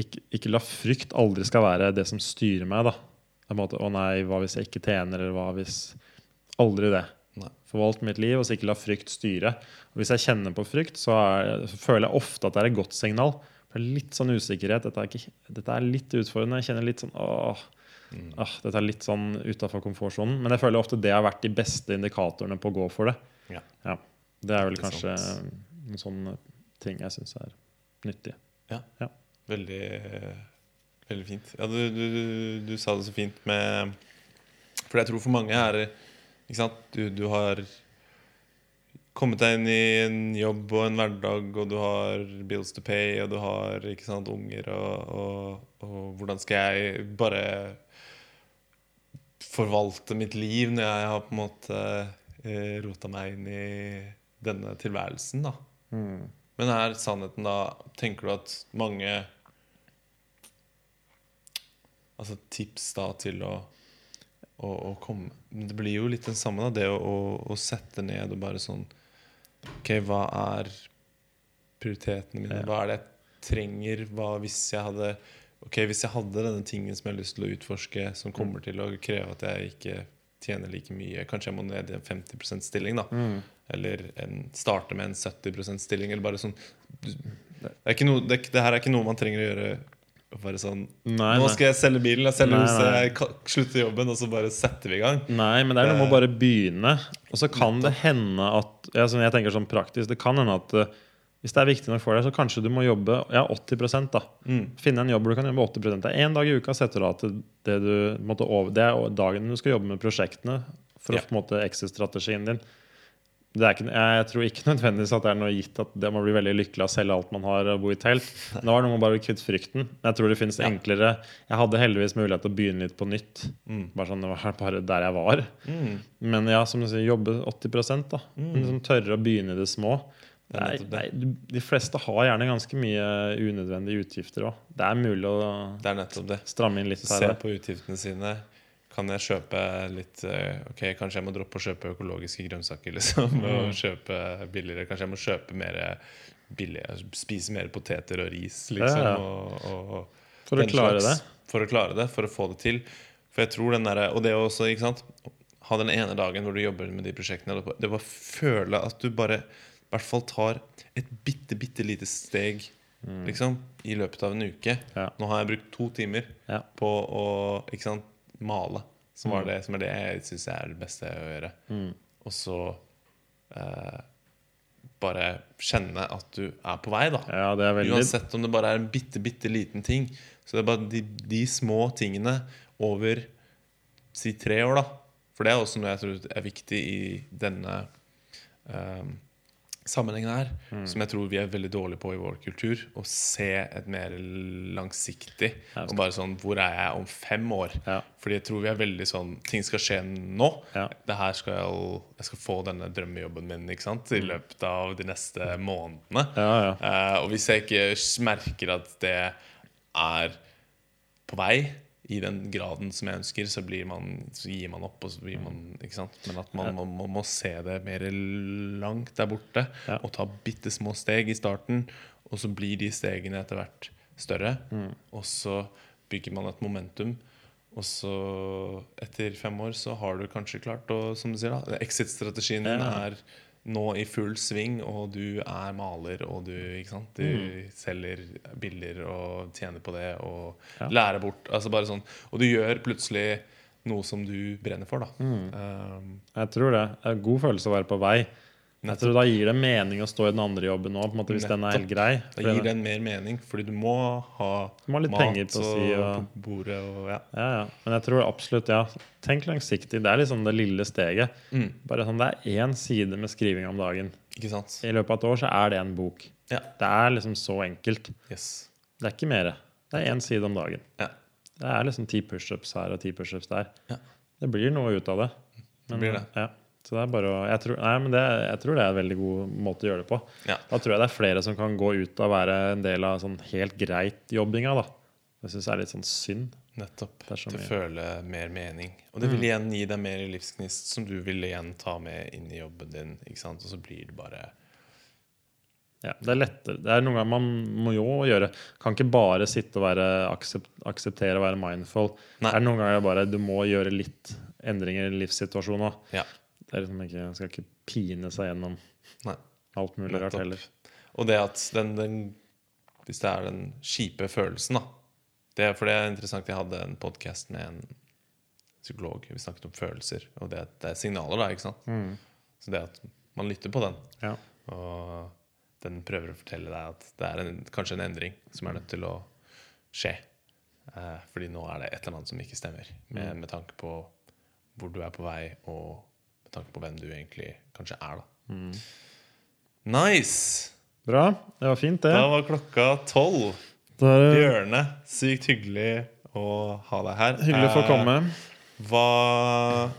ikke, ikke la frykt aldri skal være det som styrer meg. da på en måte, Å nei, hva hvis jeg ikke tjener, eller hva hvis Aldri det. Nei. Forvalt mitt liv, og så ikke la frykt styre. Og Hvis jeg kjenner på frykt, så, er, så føler jeg ofte at det er et godt signal. For litt sånn usikkerhet. Dette er, ikke, dette er litt utfordrende. Jeg kjenner litt sånn åh, ah, Dette er litt sånn utafor komfortsonen. Men jeg føler ofte det har vært de beste indikatorene på å gå for det. Ja. Ja. Det er vel kanskje sant. en sånn ting jeg syns er nyttig. Ja. Ja. Veldig, veldig fint. Ja, du, du, du, du sa det så fint med For jeg tror for mange er Ikke sant? Du, du har kommet deg inn i en jobb og en hverdag, og du har bills to pay, og du har ikke sant, unger, og, og, og hvordan skal jeg bare forvalte mitt liv når jeg har på en måte eh, rota meg inn i denne tilværelsen, da. Men er sannheten da Tenker du at mange Altså tips da til å, å, å komme Men Det blir jo litt den samme, da. Det å, å, sette ned og bare sånn Ok, hva er prioritetene mine? Hva er det jeg trenger? Hva hvis jeg hadde Ok, hvis jeg hadde denne tingen som jeg har lyst til å utforske, som kommer til å kreve at jeg ikke tjener like mye Kanskje jeg må ned i en 50 %-stilling, da. Eller en, starte med en 70 %-stilling. Eller bare sånn det, noe, det, det her er ikke noe man trenger å gjøre. Bare sånn Nei, Nå skal jeg selge bilen, jeg selger huset, jeg slutter jobben, og så bare setter vi i gang. Nei, men det er noe med å bare begynne. Og så kan det hende at ja, sånn Jeg tenker sånn praktisk Det kan hende at eh, hvis det er viktig nok for deg, så kanskje du må jobbe ja, 80 da. Mm. Finne en jobb hvor du kan jobbe 80 Det er én dag i uka setter du av til det du måtte over Det er dagen du skal jobbe med prosjektene for Ja. å på en måte exit-strategien din. Det er ikke, jeg tror ikke nødvendigvis at det er noe gitt at det må bli veldig lykkelig av å selge alt man har og bo i telt. Nå er det noe med å bare bli kvitt frykten. Men jeg tror det finnes Ja. enklere Jeg hadde heldigvis mulighet til å begynne litt på nytt. Mm. Bare sånn, Det var bare der jeg var. Men ja, som du sier, jobbe 80% da. Men liksom tørre å begynne i det små. Det er er, det. nei, de fleste har gjerne ganske mye unødvendige utgifter òg. Det er mulig å Det er stramme inn litt Se her. på utgiftene sine. Kan jeg kjøpe litt eh, Ok, kanskje jeg må droppe å kjøpe økologiske grønnsaker, liksom. Og kjøpe billigere. Kanskje jeg må kjøpe mer billigere, Spise mer poteter og ris, liksom. Ja, ja. Og, og, For å klare klare det. For å klare det, for å få det til. For jeg tror den der, Og det også, ikke sant Ha den ene dagen hvor du jobber med de prosjektene. Det å bare føle at du bare i hvert fall tar et bitte, bitte lite steg liksom, i løpet av en uke. Mm. Ja. Nå har jeg brukt to timer på å ikke sant, male. Som, Mm. var det, som er det jeg syns er det beste å gjøre. Og så eh, bare kjenne at du er på vei, da. Ja, det er veldig Uansett om det bare er en bitte, bitte liten ting. Så det er bare de, de små tingene over si tre år, da. For det er også noe jeg tror er viktig i denne eh, sammenhengen her. Mm. Som jeg tror vi er veldig dårlige på i vår kultur. Å se et mer langsiktig Ja, Og bare sånn Hvor er jeg om fem år? Ja. Fordi jeg tror vi er veldig sånn Ting skal skje nå. Ja. Det her skal, jeg skal få denne drømmejobben min ikke sant? Mm. i løpet av de neste månedene. Ja, ja. Eh, og hvis jeg ikke merker at det er på vei i den graden som jeg ønsker, så, blir man, så gir man opp. Og så blir man, ikke sant? Men at man må, må, se det mer langt der borte Ja. og ta bitte små steg i starten. Og så blir de stegene etter hvert større. Mm. Og så bygger man et momentum. Og så, etter fem år, så har du kanskje klart å Som du sier, da. Exit-strategien Ja. er nå i full sving, og du er maler, og du, ikke sant? du Mm. selger bilder og tjener på det, og Ja. lærer bort. Altså bare sånn, og du gjør plutselig noe som du brenner for. Da. Mm. Um, Jeg tror det. Det er en god følelse å være på vei. Jeg tror Da gir det mening å stå i den andre jobben òg, hvis den er helt grei. da gir den mer mening, fordi du må ha Du må ha mat på si, og, på bordet. Og, ja. Ja, ja. Men jeg tror absolutt, ja. Tenk langsiktig. Det er liksom det lille steget. Mm. Bare sånn, Det er én side med skriving om dagen. I løpet av et år så er det en bok. Ja. Det er liksom så enkelt. Yes. Det er ikke mer. Det er én side om dagen. Ja. Det er liksom ti pushups her og ti pushups der. Ja. Det blir noe ut av det. Det blir det. Ja. Så det er bare å, jeg, tror, nei, men det, jeg tror det er en veldig god måte å gjøre det på. Ja. Da tror jeg det er flere som kan gå ut og være en del av sånn helt greit jobbinga. da. Det syns jeg er litt sånn synd. Nettopp. Til å føle mer mening. Og det vil igjen gi deg mer livsgnist, som du vil igjen ta med inn i jobben din. Ikke sant? Og så blir det bare Ja, det er lettere. Det er noen ganger man må jo gjøre. Kan ikke bare sitte og være aksept, akseptere og være mindful. Nei. Det er noen ganger bare du må gjøre litt endringer i livssituasjonen òg. Ja. Det er liksom ikke, skal ikke pine seg gjennom Nei. alt mulig rart heller. Og det at den, den Hvis det er den kjipe følelsen, da det, For det er interessant. Jeg hadde en podkast med en psykolog. Vi snakket om følelser. Og det, det er signaler, da. ikke sant? Så det at man lytter på den, Ja. og den prøver å fortelle deg at det er en, kanskje en endring som er nødt til å skje. Eh, fordi nå er det et eller annet som ikke stemmer, med, med tanke på hvor du er på vei, og med tanke på hvem du egentlig kanskje er. da Nice! Bra. Det var fint, det. Da var klokka tolv. Er det Bjørne, sykt hyggelig å ha deg her. hyggelig å få Eh, komme. Hva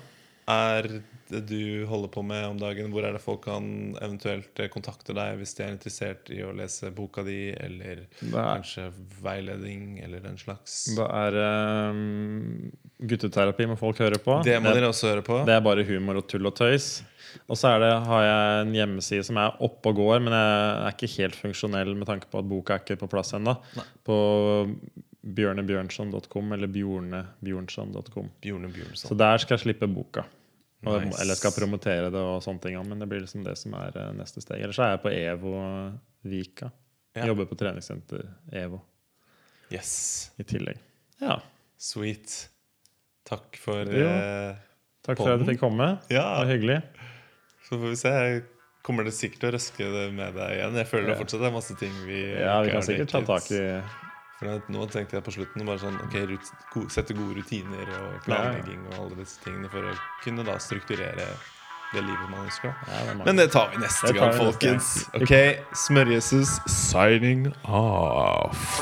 er du holder på med om dagen? Hvor er det folk kan eventuelt eh, kontakte deg hvis de er interessert i å lese boka di, eller er- kanskje veiledning, eller den slags? Det er um, gutteterapi må folk høre på. Det må dere også høre på. Det er bare humor og tull og tøys. Og så det, har jeg en hjemmeside som er oppe og går, men jeg er ikke helt funksjonell med tanke på at boka er ikke på plass ennå. På bjørnebjørnson.com eller bjornebjørnson.com. Bjorne Så der skal jeg slippe boka. Og, Nice. Eller skal promotere det og sånne ting. Men det blir liksom det som er eh, neste steg. Ellers er jeg på EVO Vika. Ja. Jeg jobber på treningssenter EVO Yes. i tillegg. Ja. Sweet. Takk for Jo. eh, Takk for at Podden. jeg fikk komme. Ja. Det var hyggelig. Så får vi se. Kommer det sikkert til å røske det med deg igjen. Jeg føler det Ja. fortsatt er masse ting vi Ja, vi kan sikkert ta tak i For nå- tenkte jeg på slutten bare sånn Ok, sette gode rutiner og planlegging og alle disse tingene for å kunne da strukturere det livet man ønsker. ja, det. Men det tar vi neste tar gang, vi neste gang. folkens. Ok, Smørjesus signing off.